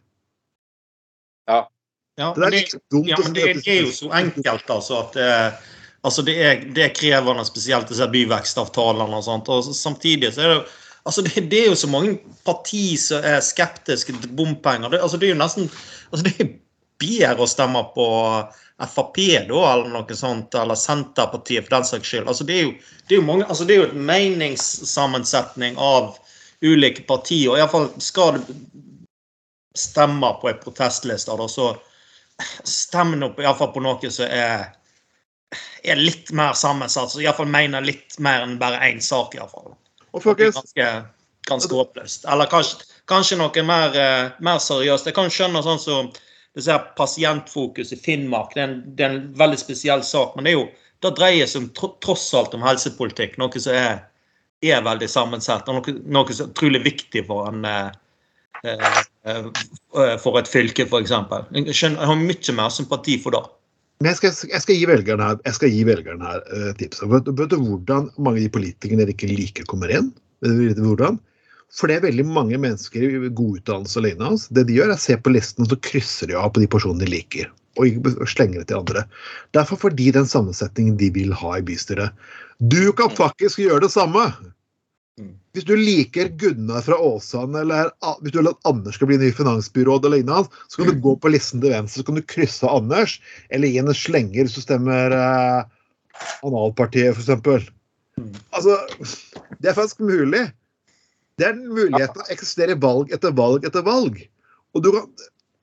Ja, Det er det, litt dumt ja, men det, det er jo så enkelt, altså, at eh, altså det, er, det er krevende, spesielt disse byvekstavtalene og sånt. Og samtidig så er det Altså det, det, er jo så mange parti som er skeptiske til bompenger. Det, altså det er jo nesten altså det er bedre å stemme på Frp da, eller noe sånt, eller Senterpartiet for den saks skyld. Altså det, er jo, det, er jo mange, altså det er jo et meningssammensetning av ulike partier. og Iallfall skal du stemme på en protestliste, da, så stem nå på, i alle fall på noe som er, er litt mer sammensatt. Så iallfall mener litt mer enn bare én sak. i alle fall. Og folkens, Ganske, ganske håpløst. Eller kanskje, kanskje noe mer, eh, mer seriøst. Jeg kan skjønne sånn som her pasientfokus i Finnmark. Det er, en, det er en veldig spesiell sak. Men det, er jo, det dreier seg om, tross alt om helsepolitikk. Noe som er, er veldig sammensatt. Og noe, noe som er utrolig viktig for en eh, eh, for et fylke, f.eks. Jeg har mye mer sympati for det. Men jeg skal, jeg skal gi velgerne her, jeg skal gi velgerne her uh, tipset. Vet, vet du hvordan mange av de politikerne dere ikke liker, kommer inn? Vet du hvordan? For det er veldig mange mennesker i god utdannelse alene. Altså. Det de gjør, er å se på listen og så krysser de av på de personene de liker. Og slenger det til andre. Derfor får de den sammensetningen de vil ha i bystyret. Du kan faktisk gjøre det samme! Mm. Hvis du liker Gunnar fra Åsane, eller hvis du vil at Anders skal bli ny finansbyråd, eller lignende, så kan du gå på listen til venstre så kan du krysse Anders, eller gi en slenger hvis du stemmer eh, Analpartiet, f.eks. Mm. Altså, det er faktisk mulig. Det er en mulighet til å eksistere valg etter valg etter valg. Og du kan,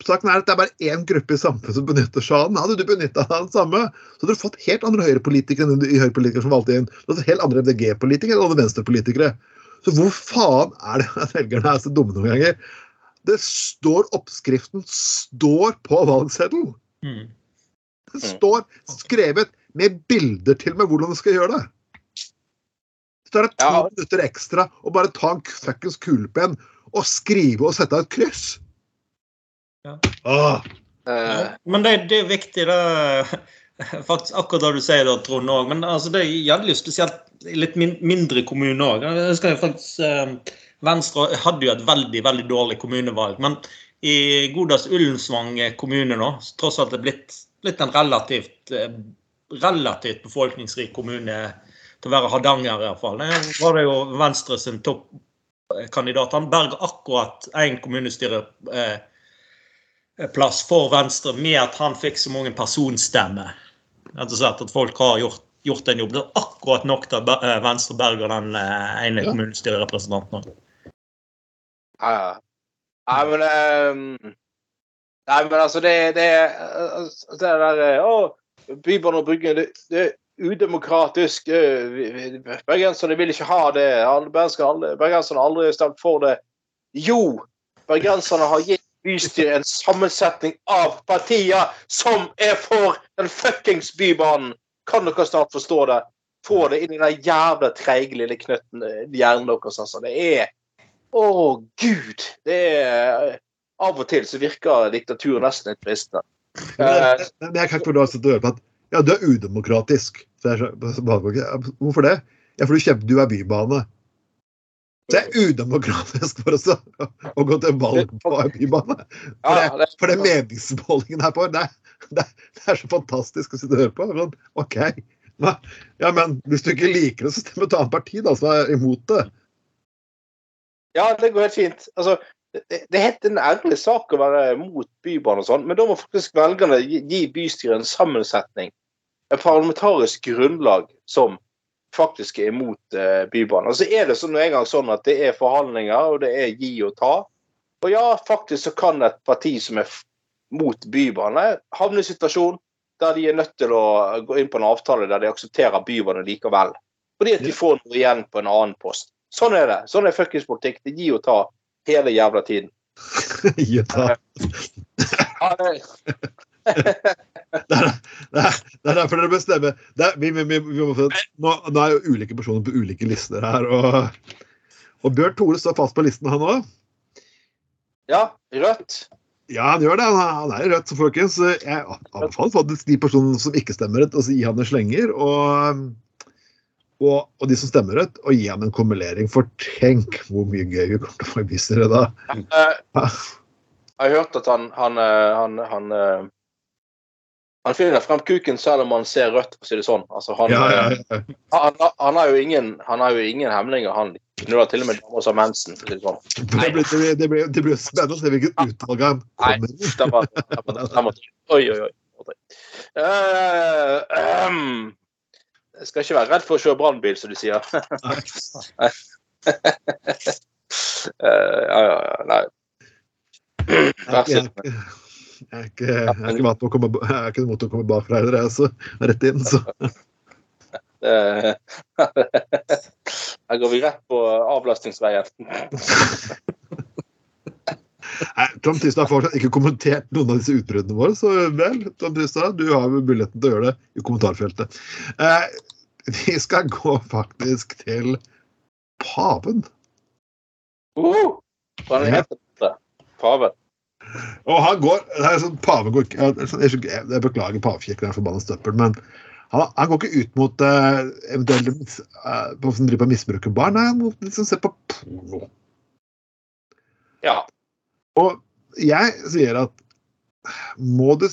saken er at det er bare én gruppe i samfunnet som benytter seg av den. Hadde du benytta deg av den samme, så hadde du fått helt andre høyrepolitikere enn de høyrepolitikere som valgte inn. Du hadde helt andre MDG-politikere enn alle venstrepolitikere. Så hvor faen er det at velgerne er så dumme noen ganger? Det står Oppskriften står på valgseddelen. Mm. Det står skrevet med bilder til og med hvordan du skal gjøre det. Så tar det to Ja. minutter ekstra å bare ta en fuckings kulepenn og skrive og sette av et kryss. Ja. Ah. Uh, Men det, det er viktig, det. Faktisk akkurat det du sier, da, Trond òg. Men altså, det gjelder jo spesielt i litt min, mindre kommuner òg. Jeg husker jo faktisk eh, Venstre hadde jo et veldig veldig dårlig kommunevalg. Men i Godas Ullensvang kommune nå, tross alt det er blitt, blitt en relativt, eh, relativt befolkningsrik kommune til å være Hardanger, iallfall. Der var det jo Venstre sin toppkandidat. Han berga akkurat én kommunestyre. Eh, plass for Venstre med at han fikk så mange personstemmer. Rett og slett at folk har gjort, gjort en jobb. Det er akkurat nok til eh, Venstre berger den eh, ene Ja. kommunestyrerepresentanten. ja, ja. Nei, men um, Nei, men altså, det, det, altså, det der eh, Å, Bybanen og Bryggen, det, det er udemokratisk. Bergenserne vil ikke ha det. Bergenserne har aldri stemt for det. Jo, bergenserne har gitt bystyret en sammensetning av partier som er for den fuckings Bybanen. Kan dere snart forstå det? Få det inn i den jævla treige lille knøtten eh, hjernen deres, altså. Det er Å, gud! Det er Av og til så virker diktaturet nesten litt fristende. Eh, Men men jeg kan ikke få at du hører høre på at ja, du er udemokratisk. Så jeg, så- Hvorfor det? Ja, for du kjemper, du er bybane. Det er udemokratisk for oss å, å gå til valg på en bybane. For, det, for det meningsmålingen her på, det, det, det er så fantastisk å sitte og høre på. Men, OK. Ja, men hvis du ikke liker det, så stem et annet parti da, som er imot det. Ja, det går helt fint. Altså, det, det er helt en ærlig sak å være mot bybane og sånn, men da må faktisk velgerne gi, gi bystyret en sammensetning, et parlamentarisk grunnlag som faktisk er imot eh, bybane. Og så er det sånn en gang sånn at det er forhandlinger, og det er gi og ta. Og ja, faktisk så kan et parti som er mot bybane, havne i en situasjon der de er nødt til å gå inn på en avtale der de aksepterer bybane likevel. Fordi at de får noe igjen på en annen post. Sånn er det. Sånn er fuckings politikk. Det gir og ta hele jævla tiden. Gi og ta. Det, er, det er, det er derfor dere bestemmer. Det er, vi, vi, vi, vi må, nå, nå er jo ulike personer på ulike lister her. Og, og Bjørn Tore står fast på listen, han òg. ja, rødt. Ja, han gjør det. Han er, i rødt, så folkens. Jeg anbefaler faktisk de personene som ikke stemmer rødt, å gi han en slenger. Og, og, og de som stemmer rødt, å gi han en kumulering. For tenk hvor mye gøy vi kommer til å få i bystyret da. Eh, jeg har hørt at han han, eh, han, han, eh, han finner frem kuken selv om han ser rødt, for å si det sånn. Altså, han, Ja, ja, ja. han, han, har jo ingen, han har jo ingen hemninger. Han knuller til og med damer som har mensen. For å si det sånn. Det blir, det, blir, det, blir, det blir spennende å se hvilket utvalg han kommer stemmer. Oi, oi, oi. Uh, um, jeg skal ikke være redd for å kjøre brannbil, som de sier. Nei. ja, ja, ja. Nei. Vær så ikke, jeg er ikke, jeg er ikke å komme, jeg er ikke å komme bakfra heller, jeg, så rett inn. Så. Her går vi rett på avlastningsveien. Nei, Tom Tystad har fortsatt ikke kommentert noen av disse utbruddene våre, så vel, Tom Tystad, du har muligheten til å gjøre det i kommentarfeltet. Eh, vi skal gå faktisk til paven. Uh, hva er det? Paven. Og han går det er sånn, Pave går ikke, jeg, jeg, jeg beklager pavekirken, er forbanna støppel, men han, han går ikke ut mot uh, eventuelle mis- eh, som driver på å misbruke barn, nei, han må liksom se på porno. Ja. Og jeg sier at må du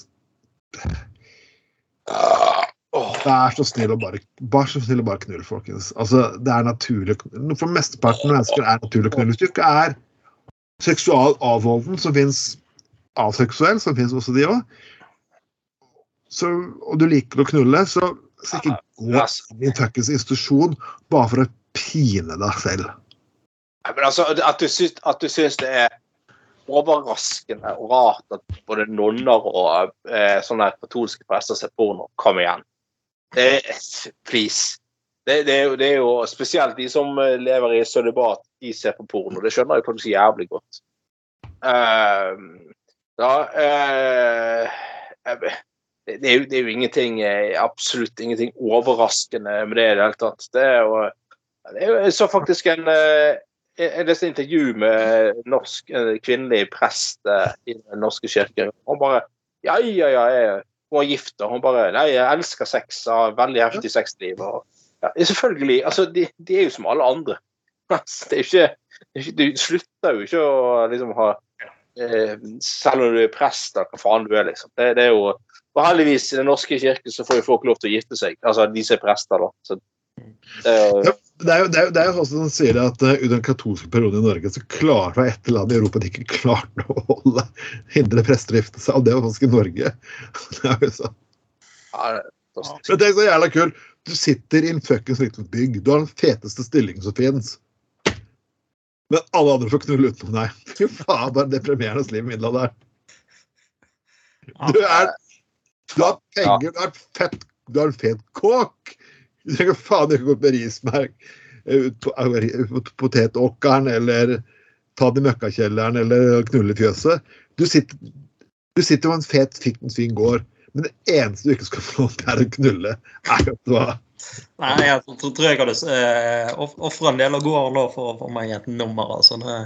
Vær så snill å bare, bare, så snill å bare knulle, folkens. Altså, det er naturlig For mesteparten av mennesker er naturlig å knulle. Hvis du ikke er seksual avholden, som fins aseksuell, som fins også de òg, og du liker å knulle, så, så ikke gå inn i fuckings institusjon bare for å pine deg selv. Nei, Men altså, at du syns, at du syns det er overraskende og rart at både nonner og eh, sånne katolske prester ser porno. Kom igjen. Det please. Det, det, er jo, det er jo spesielt de som eh, lever i sølibat, de ser på porno. Det skjønner jeg faktisk jævlig godt. Eh, ja eh, det, er jo, det er jo ingenting eh, absolutt ingenting overraskende med det i det hele tatt. Det er jo, det er jo så faktisk en eh, jeg leste intervju med norsk, kvinnelig prest eh, i Den norske kirke. Hun bare Ja, ja, ja. Hun er gift, og hun bare Nei, jeg elsker sex. Har veldig heftig sexliv. Og, ja, selvfølgelig. Altså, de, de er jo som alle andre. Altså, det er jo ikke, Du slutter jo ikke å liksom ha eh, Selv om du er prest, eller hva faen du er, liksom. Det, det er jo og heldigvis i Den norske kirke så får jo folk lov til å gifte seg. Altså de som er prester, da. Så, det, er Ja, det er jo, det er det er jo også som sier at uh, under den katolske perioden i Norge så klarte det ett land i Europa de ikke klarte å holde hindre prester å gifte seg, og det var faktisk i Norge. Det er jo sånn. ja, det. Men tenk så jævla kult. Du sitter i en fuckings liten bygg. Du har den feteste stillingen som fins. Men alle andre får knulle utenom deg. Fy faen, bare deprimerende liv i middelalderen. Du er Du har penger, du har fett Du har en fet kåk. Du trenger faen ikke gå rismerk eh, på, på potetåkeren eller ta det i møkkakjelleren eller knulle i fjøset. Du sitter, du sitter på en fet, fiktens fin gård, men det eneste du ikke skal få lov til, er å knulle. Er du hva. Nei, jeg tror, tror jeg hadde uh, ofra en del av gården nå for å få meg et nummer. altså. Det.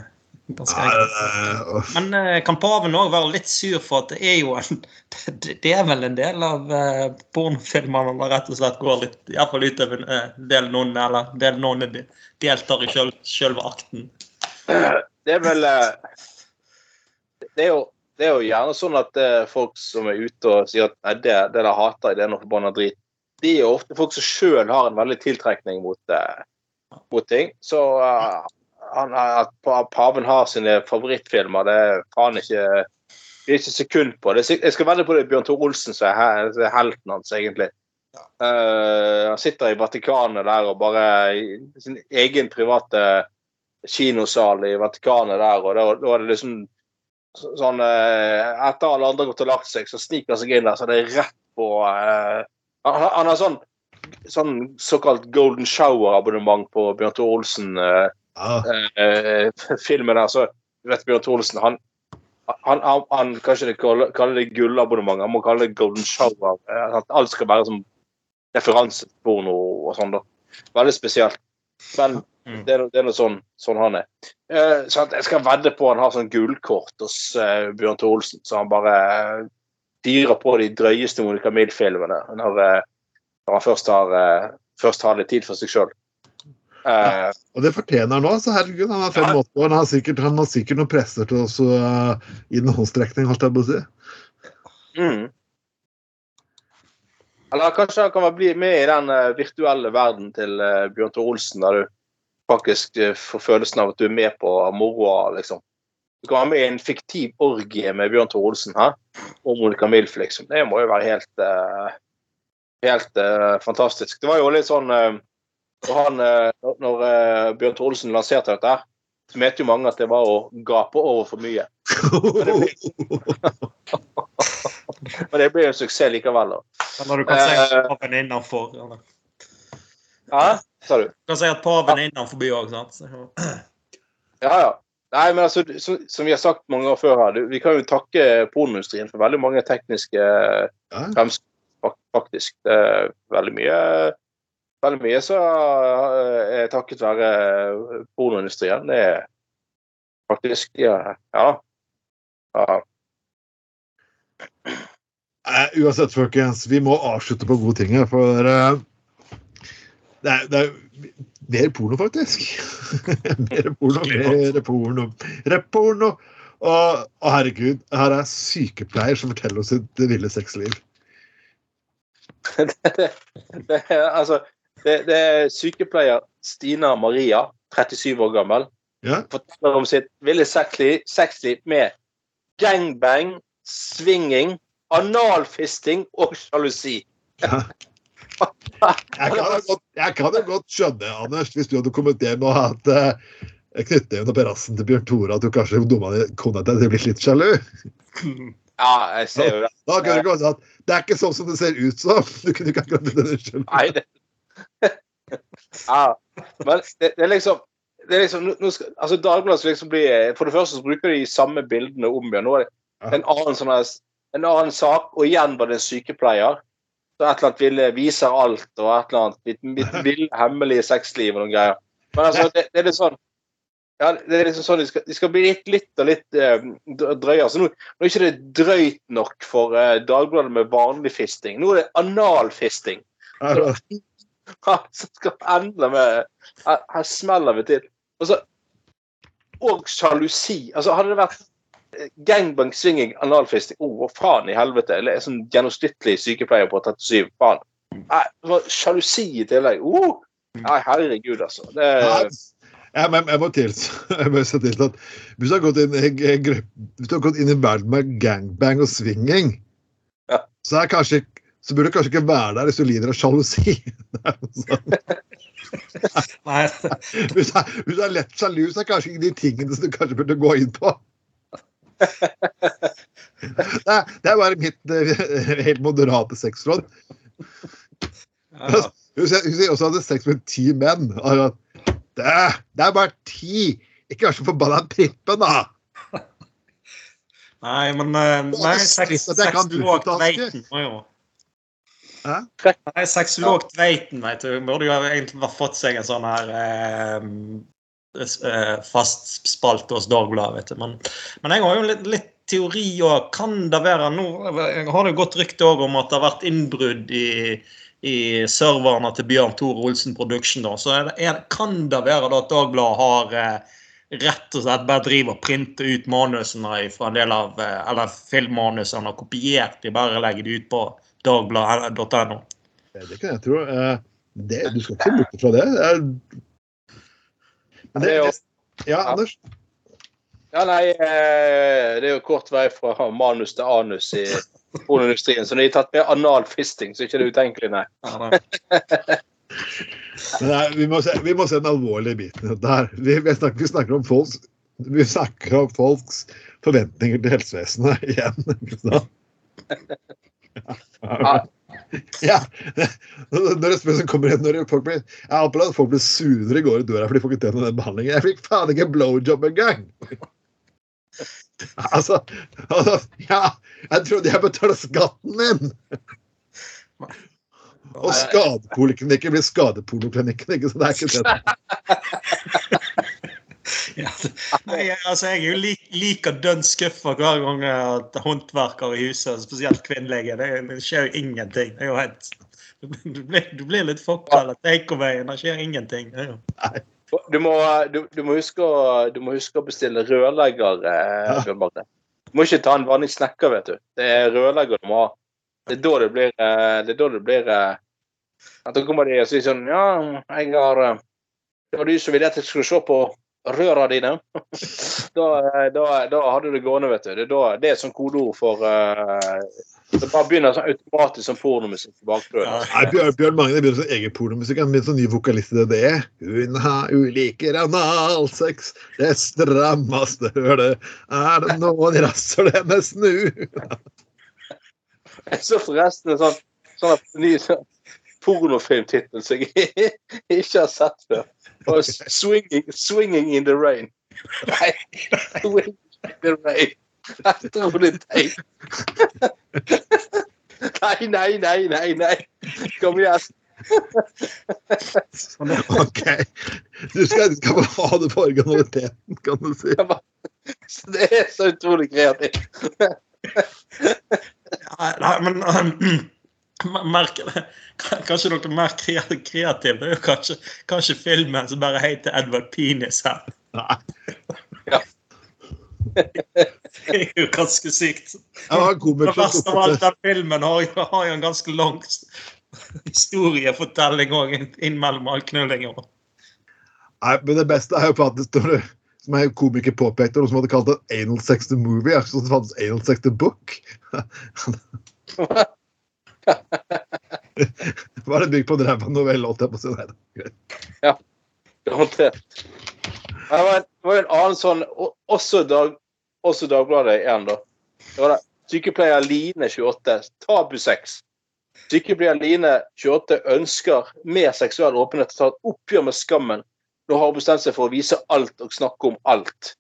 Men eh, kan paven òg være litt sur for at det er jo en Det, er vel en del av eh, pornofilmene der rett og slett går litt Iallfall utover eh, del noen eller del noen deltar i sjøl, sjølve akten. Det er vel eh, Det er jo, det er jo gjerne sånn at eh, folk som er ute og sier at nei, det, det der hater jeg, det er noe forbanna drit, de er ofte folk som sjøl har en veldig tiltrekning mot, eh, mot ting. Så uh, han, at paven har sine favorittfilmer, det er faen ikke det er ikke sekund på. Det er, jeg skal vedde på det Bjørn Tor Olsen som er, er helten hans, egentlig. Uh, han sitter i Vatikanet der og bare i sin egen private kinosal i Vatikanet der, og da, er det liksom sånn uh, Etter alle andre har gått og lagt seg, så sniker han seg inn der, så det er rett på eh, han, han har sånn, sånn såkalt golden shower-abonnement på Bjørn Tore Olsen. Eh, ah. eh, filmen der, så vet Bjørn Thoresen han, han, han, han kan ikke kalle, kalle det gullabonnement, han må kalle det golden shower. eh, At alt skal være som referanseporno og sånn. da. Veldig spesielt. Men Mm. det er, det er noe sånn, sånn han er. Eh, så at jeg skal vedde på han har sånn gullkort hos eh, Bjørn Tore Olsen, så han bare eh, fyrer på de drøyeste Monica Mild-filmene når, eh, når han først har, eh, først har litt tid for seg sjøl. Ja, Og det fortjener han. Så herregud, han er 85 år. Han har sikkert, han har sikkert noen presser til oss uh, i den håndstrekning, holdt jeg på å si. Mm. Eller kanskje han kan bli med i den eh, virtuelle verden til eh, Bjørn Tor Olsen, der du faktisk eh, får følelsen av at du er med på moroa, liksom. Du kan ha med en fiktiv orgie med Bjørn Tor Olsen her, og Monica Milf, liksom. Det må jo være helt uh, helt uh, fantastisk. Det var jo litt sånn uh, han, når, Bjørn Tor Olsen lanserte dette, her, så mente jo mange at det var å gape over for mye. Men det ble jo en suksess likevel, da. Eller du kan si at paven er innenfor. Eller. Ja, sa du? Du kan si at paven er innenfor òg, sant. Så- Ja, ja. Nei, men altså, så, som vi har sagt mange år før her, vi kan jo takke pornoindustrien for veldig mange tekniske Ja. fremskritt, faktisk. Det veldig mye Veldig mye så eh, er takket være pornoindustrien. Det er faktisk Ja. ja. ja. Uansett, folkens, vi må avslutte på gode ting her, for eh, det, er, det er mer porno, faktisk. mer porno, mer porno, Reporno! Og, og herregud, her er sykepleier som forteller oss sitt ville sexliv. det, det, er, altså, det, det er sykepleier Stina Maria, 37 år gammel, Ja? forteller om sitt ville sexliv med gangbang, swinging, analfisting og sjalusi. ja. Jeg kan, jo godt, jeg kan jo godt skjønne, Anders, hvis du hadde kommentert nå at uh, knyttneven og perassen til Bjørn Tore, at du kanskje kona di hadde blitt litt sjalu. Ja, jeg ser jo det. Da kan du ikke at det er ikke sånn som det ser ut som. Du kunne ikke akkurat blitt sjalu. Nei, det Ja. Men det, det er liksom det er liksom, nå skal, altså Dagbladet skal liksom bli For det første så bruker de samme bildene om igjen. Nå er det en annen, sånn en annen sak, og igjen var det en sykepleier. Så et eller annet ville vise alt, og et eller annet mitt, mitt ville hemmelige sexliv og noen greier. Men altså, det, det er litt sånn ja, det er liksom sånn, De skal, de skal bli litt, litt og litt eh, drøye. Altså, nå, nå er ikke det drøyt nok for eh, Dagbladet med vanlig fisting. Nå er det analfisting. Ja, Så skal enda med Her, her smeller vi til. Og så Og sjalusi. Altså, hadde det vært eh, gangbang, swinging, analfisting Å, hva faen i helvete? Eller en sånn gjennomsnittlig sykepleier på 37. Faen. Nei, sjalusi i tillegg. Oh! Nei, herregud, altså. Det, Ja, men jeg må til, jeg må si til at Hvis du har gått inn, hvis du har gått inn i verden med gangbang og swinging, Ja. så, er kanskje, så burde du kanskje ikke være der hvis du lider av sjalusi. Nei, Hvis du er, hvis du er lett sjalu, så er kanskje ikke de tingene som du kanskje burde gå inn på. Det er, det er bare mitt eh, helt moderate sexråd. ja. Hun sier også at hun hadde sex med ti menn. Det, det er bare ti! Ikke vær så forbanna prippen, da! Nei, men eh, Nei, det er sexolog. Tveiten må jo? Nei, sexolog Tveiten veit du, burde jo egentlig ha fått seg en sånn her eh, fast spalte hos Dagbladet. Men, men jeg har jo litt, litt teori og kan det være nå Jeg har det jo godt rykte også om at det har vært innbrudd i, i serverne til Bjørn Tore Olsen Production. da, så er er, Kan det være da at Dagbladet har eh, rett og slett bare driver og printer ut manusene fra en del av, eh, eller filmmanusene og kopiert de, bare legger de ut på dagbladet.no? Det kan jeg tro. Eh, Det, du skal ikke bort fra det. det er, men det, Det er jo- ja, Anders? Ja, nei, eh, det er jo kort vei fra manus til anus i pornoindustrien. Så når de har tatt med analfisting, så er ikke det utenkelig, nei. Nei, vi, må se, vi må se den alvorlige biten Der. Vi, vi, snakker, vi, snakker om folks, vi snakker om folks forventninger til helsevesenet igjen. ikke sant? Ja. ja. Når det spør som kommer inn, når folk blir, Jeg opplevde at folk blir sure når de går i døra fordi de får ikke til den behandlingen. Jeg fikk faen ikke blowjob engang! Altså, altså Ja, jeg trodde jeg betalte skatten min! Og skadepoliklinikken blir skadepornoklinikken, ikke så det er ikke det. Ja, Nei, altså, jeg er jo like, like dønn skuffa hver gang at håndverker i huset, spesielt kvinnelige, Det, det skjer jo ingenting. Det er jo helt Du blir, du blir litt fucka eller takeaway. Det skjer ingenting. Det er jo- Du må, du, du, må huske å, du må huske å bestille rørlegger, eh, Ja. Du må ikke ta en vanlig snekker, vet du. Det er rørlegger du må ha. Det er da det blir eh, Det da det blir eh, At da kommer de og sier sånn Ja, jeg har eh, Det var du som ville at jeg skulle se på røra dine. Da, eh, da, da hadde du det gående, vet du. Det det er sånn kodeord for uh, Det bare begynner sånn automatisk som pornomusikk på bakgrunnen. Ja, Bjørn, Bjørn Magne begynner som egen pornomusikk. Han begynner som ny vokalist i DDE. Hun har ulike analsex, det strammeste hølet. Er det noen rasser det med snu. Jeg så forresten en sånn, sånn at- ny sånn pornofilmtittel som jeg ikke har sett før. Og swinging, 'Swinging in the Rain'. Nei, 'Swinging in the Rain'. Er teit. Nei, nei, nei, nei. nei. Kom igjen. Ok. Du skal, skal bare ha det på originaliteten, kan du si. Det er så utrolig kreativt. Nei, men um, merk, Kanskje noe mer kreativt. Det er kanskje, kanskje filmen som bare heter Edvard Penis her. Nei. Det er jo ganske sykt. Det verste av alt, den filmen har jo, har jo en ganske lang historiefortelling òg innimellom all knullinga. Nei, men det beste er jo faktisk når det, som en komiker påpekte, noe som hadde kalt det anal sex the movie. Jeg så det fantes anal sex the book. Var det bygd på en ræva novelle, holdt jeg på å si. Nei, da. Garantert. Det var, en, det var en annen sånn Også, dag, også Dagbladet igjen, da. Det var det. Sykepleier Line 28. Tabusex. Sykepleier Line 28 ønsker mer seksuell åpenhet og tar et oppgjør med skammen. Nå har hun bestemt seg for å vise alt og snakke om alt.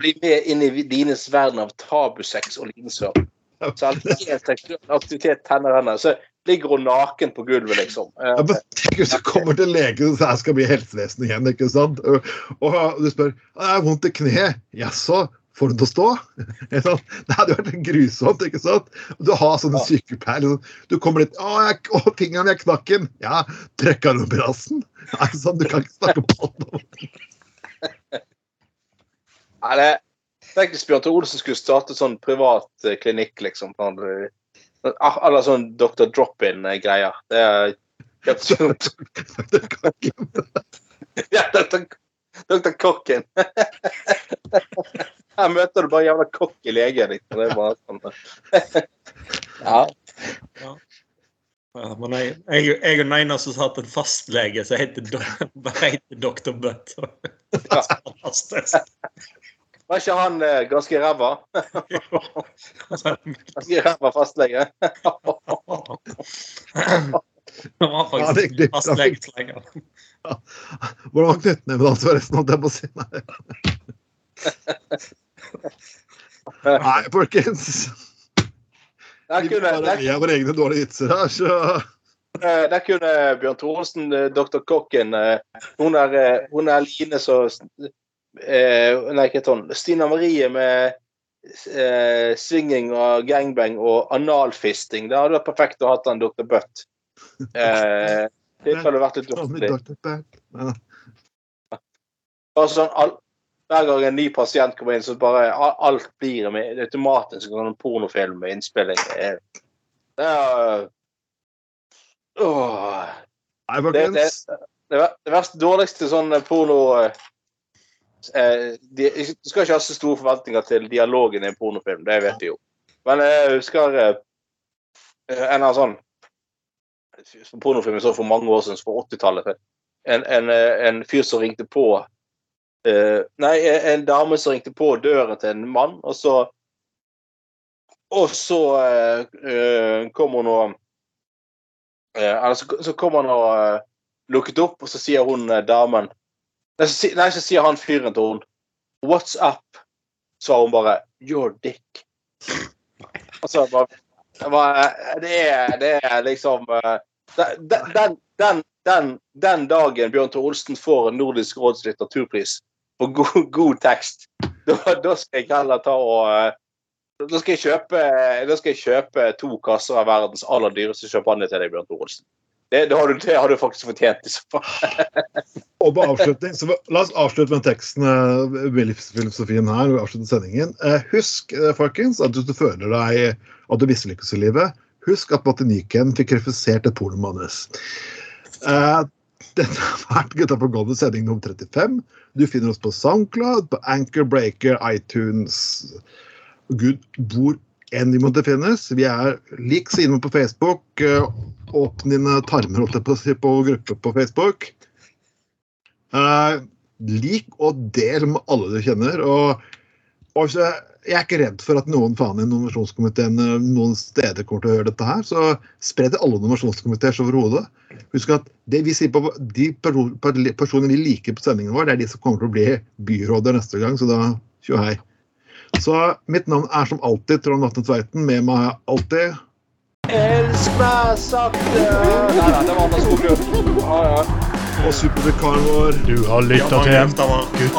Bli med inn i Lines verden av tabusex og lidenskap. Seksuell aktivitet tenner henne. Så ligger hun naken på gulvet, liksom. Ja, men tenk hvis du kommer til legen og sier jeg skal bli helsevesen igjen, ikke sant? Og, du spør «Jeg har vondt i kneet. Jaså, får du til å stå? Det hadde vært grusomt, ikke sant? Du har sånne Ja. sykepleiere liksom. Du kommer dit Å, jeg, å fingeren, jeg knakk den. Ja, trekka du opp i rassen? Nei, sånn, du kan ikke snakke på alt. Nei, det Tenk hvis Bjørn Tore Olsen skulle starte sånn privat klinikk, liksom. Eh, ah, Eller sånn Dr. Drop-in-greier. Det er Ja, Dr. Kokken. Her møter du bare jævla kokk i legen din. Det er bare sånn. Ja. Ja, men jeg, jeg, jeg er den eneste som har hatt en fastlege som heter, heter Dr. Butt. Ja. Var ikke han eh, ganske ræva? Ganske ræva fastlege? Han var Ja, faktisk ja, fastlege så lenge. Hvordan var knyttneven hans, forresten? Holdt jeg på å si. Nei. Nei, folkens. Vi bare ler våre egne dårlige vitser her, så kunne, der kunne Bjørn Thoresen, doktor. Kokken eh, Hun er, eh, hun er Line så eh, Nei, ikke sånn. Stina Marie med eh, swinging og gangbang og analfisting. Det hadde vært perfekt å ha en Dr. Butt. Eh, det hadde vært litt luftig. Bare sånn, all, hver gang en ny pasient kommer inn, så bare alt blir med automatisk sånn en pornofilm med innspilling. Det er, det er åh. Det, det, det, det verste dårligste sånn porno eh, de, skal ikke ha så store forventninger til dialogen i en pornofilm, det vet vi jo. Men jeg husker eh, en av sånn pornofilm jeg så for mange år siden, på 80-tallet. En, en, eh, en fyr som ringte på eh, Nei, en dame som ringte på døren til en mann, og så Og så eh, eh, kom hun og eh, Eller så, så kom han og eh, lukket opp, og så sier hun eh, damen Nei, så, sier han fyren til henne What's up? svarer hun bare Your dick. Altså, bare, bare, det, er, det er liksom eh, den, den, den, den, den dagen Bjørn Tor Olsen får en Nordisk råds litteraturpris for god, god tekst, da, da skal jeg heller ta og eh, da skal, jeg kjøpe, da skal jeg kjøpe to kasser av verdens aller dyreste champagne til deg, Bjørn Tor Olsen. Det, det, har du, det har du faktisk fortjent. i så. Og på avslutning, så La oss avslutte med teksten ved livsfilosofien her. avslutte sendingen. Eh, Husk eh, folkens, at hvis du føler deg at du mislykkes i livet, husk at Matiniken fikk refusert et pornomanus. Eh, dette har vært Gutta på golvet, sending nummer 35. Du finner oss på Soundcloud, på Anchor Breaker, iTunes Gud hvor enn vi måtte finnes. Vi er lik siden på Facebook. eh, Åpne dine tarmer holdt jeg på, på gruppe på Facebook. Eh, lik og del med alle du kjenner. Og, og så, jeg er ikke redd for at noen faen i nominasjonskomiteen eh, noen steder kommer til å høre dette her. Så spre til alle nominasjonskomiteer overhodet. Husk at det vi sier på, de perso- personene vi liker på sendingen vår, det er de som kommer til å bli byråder neste gang. Så da tjo hei. Så mitt navn er som alltid Trond Vatne Tveiten. Med meg alltid Elsk meg sakte Nei, nei, det var Anders Skoglund. Ja, ja. og supervikaren vår. Du har lytta til Gutta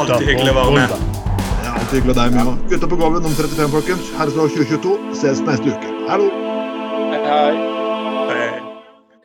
Alltid hyggelig å på gulvet. Det er alltid hyggelig deg med. Gutta på gulvet nummer 35, folkens. Herreslag 2022. Ses neste uke. Hallo! Hei, hei.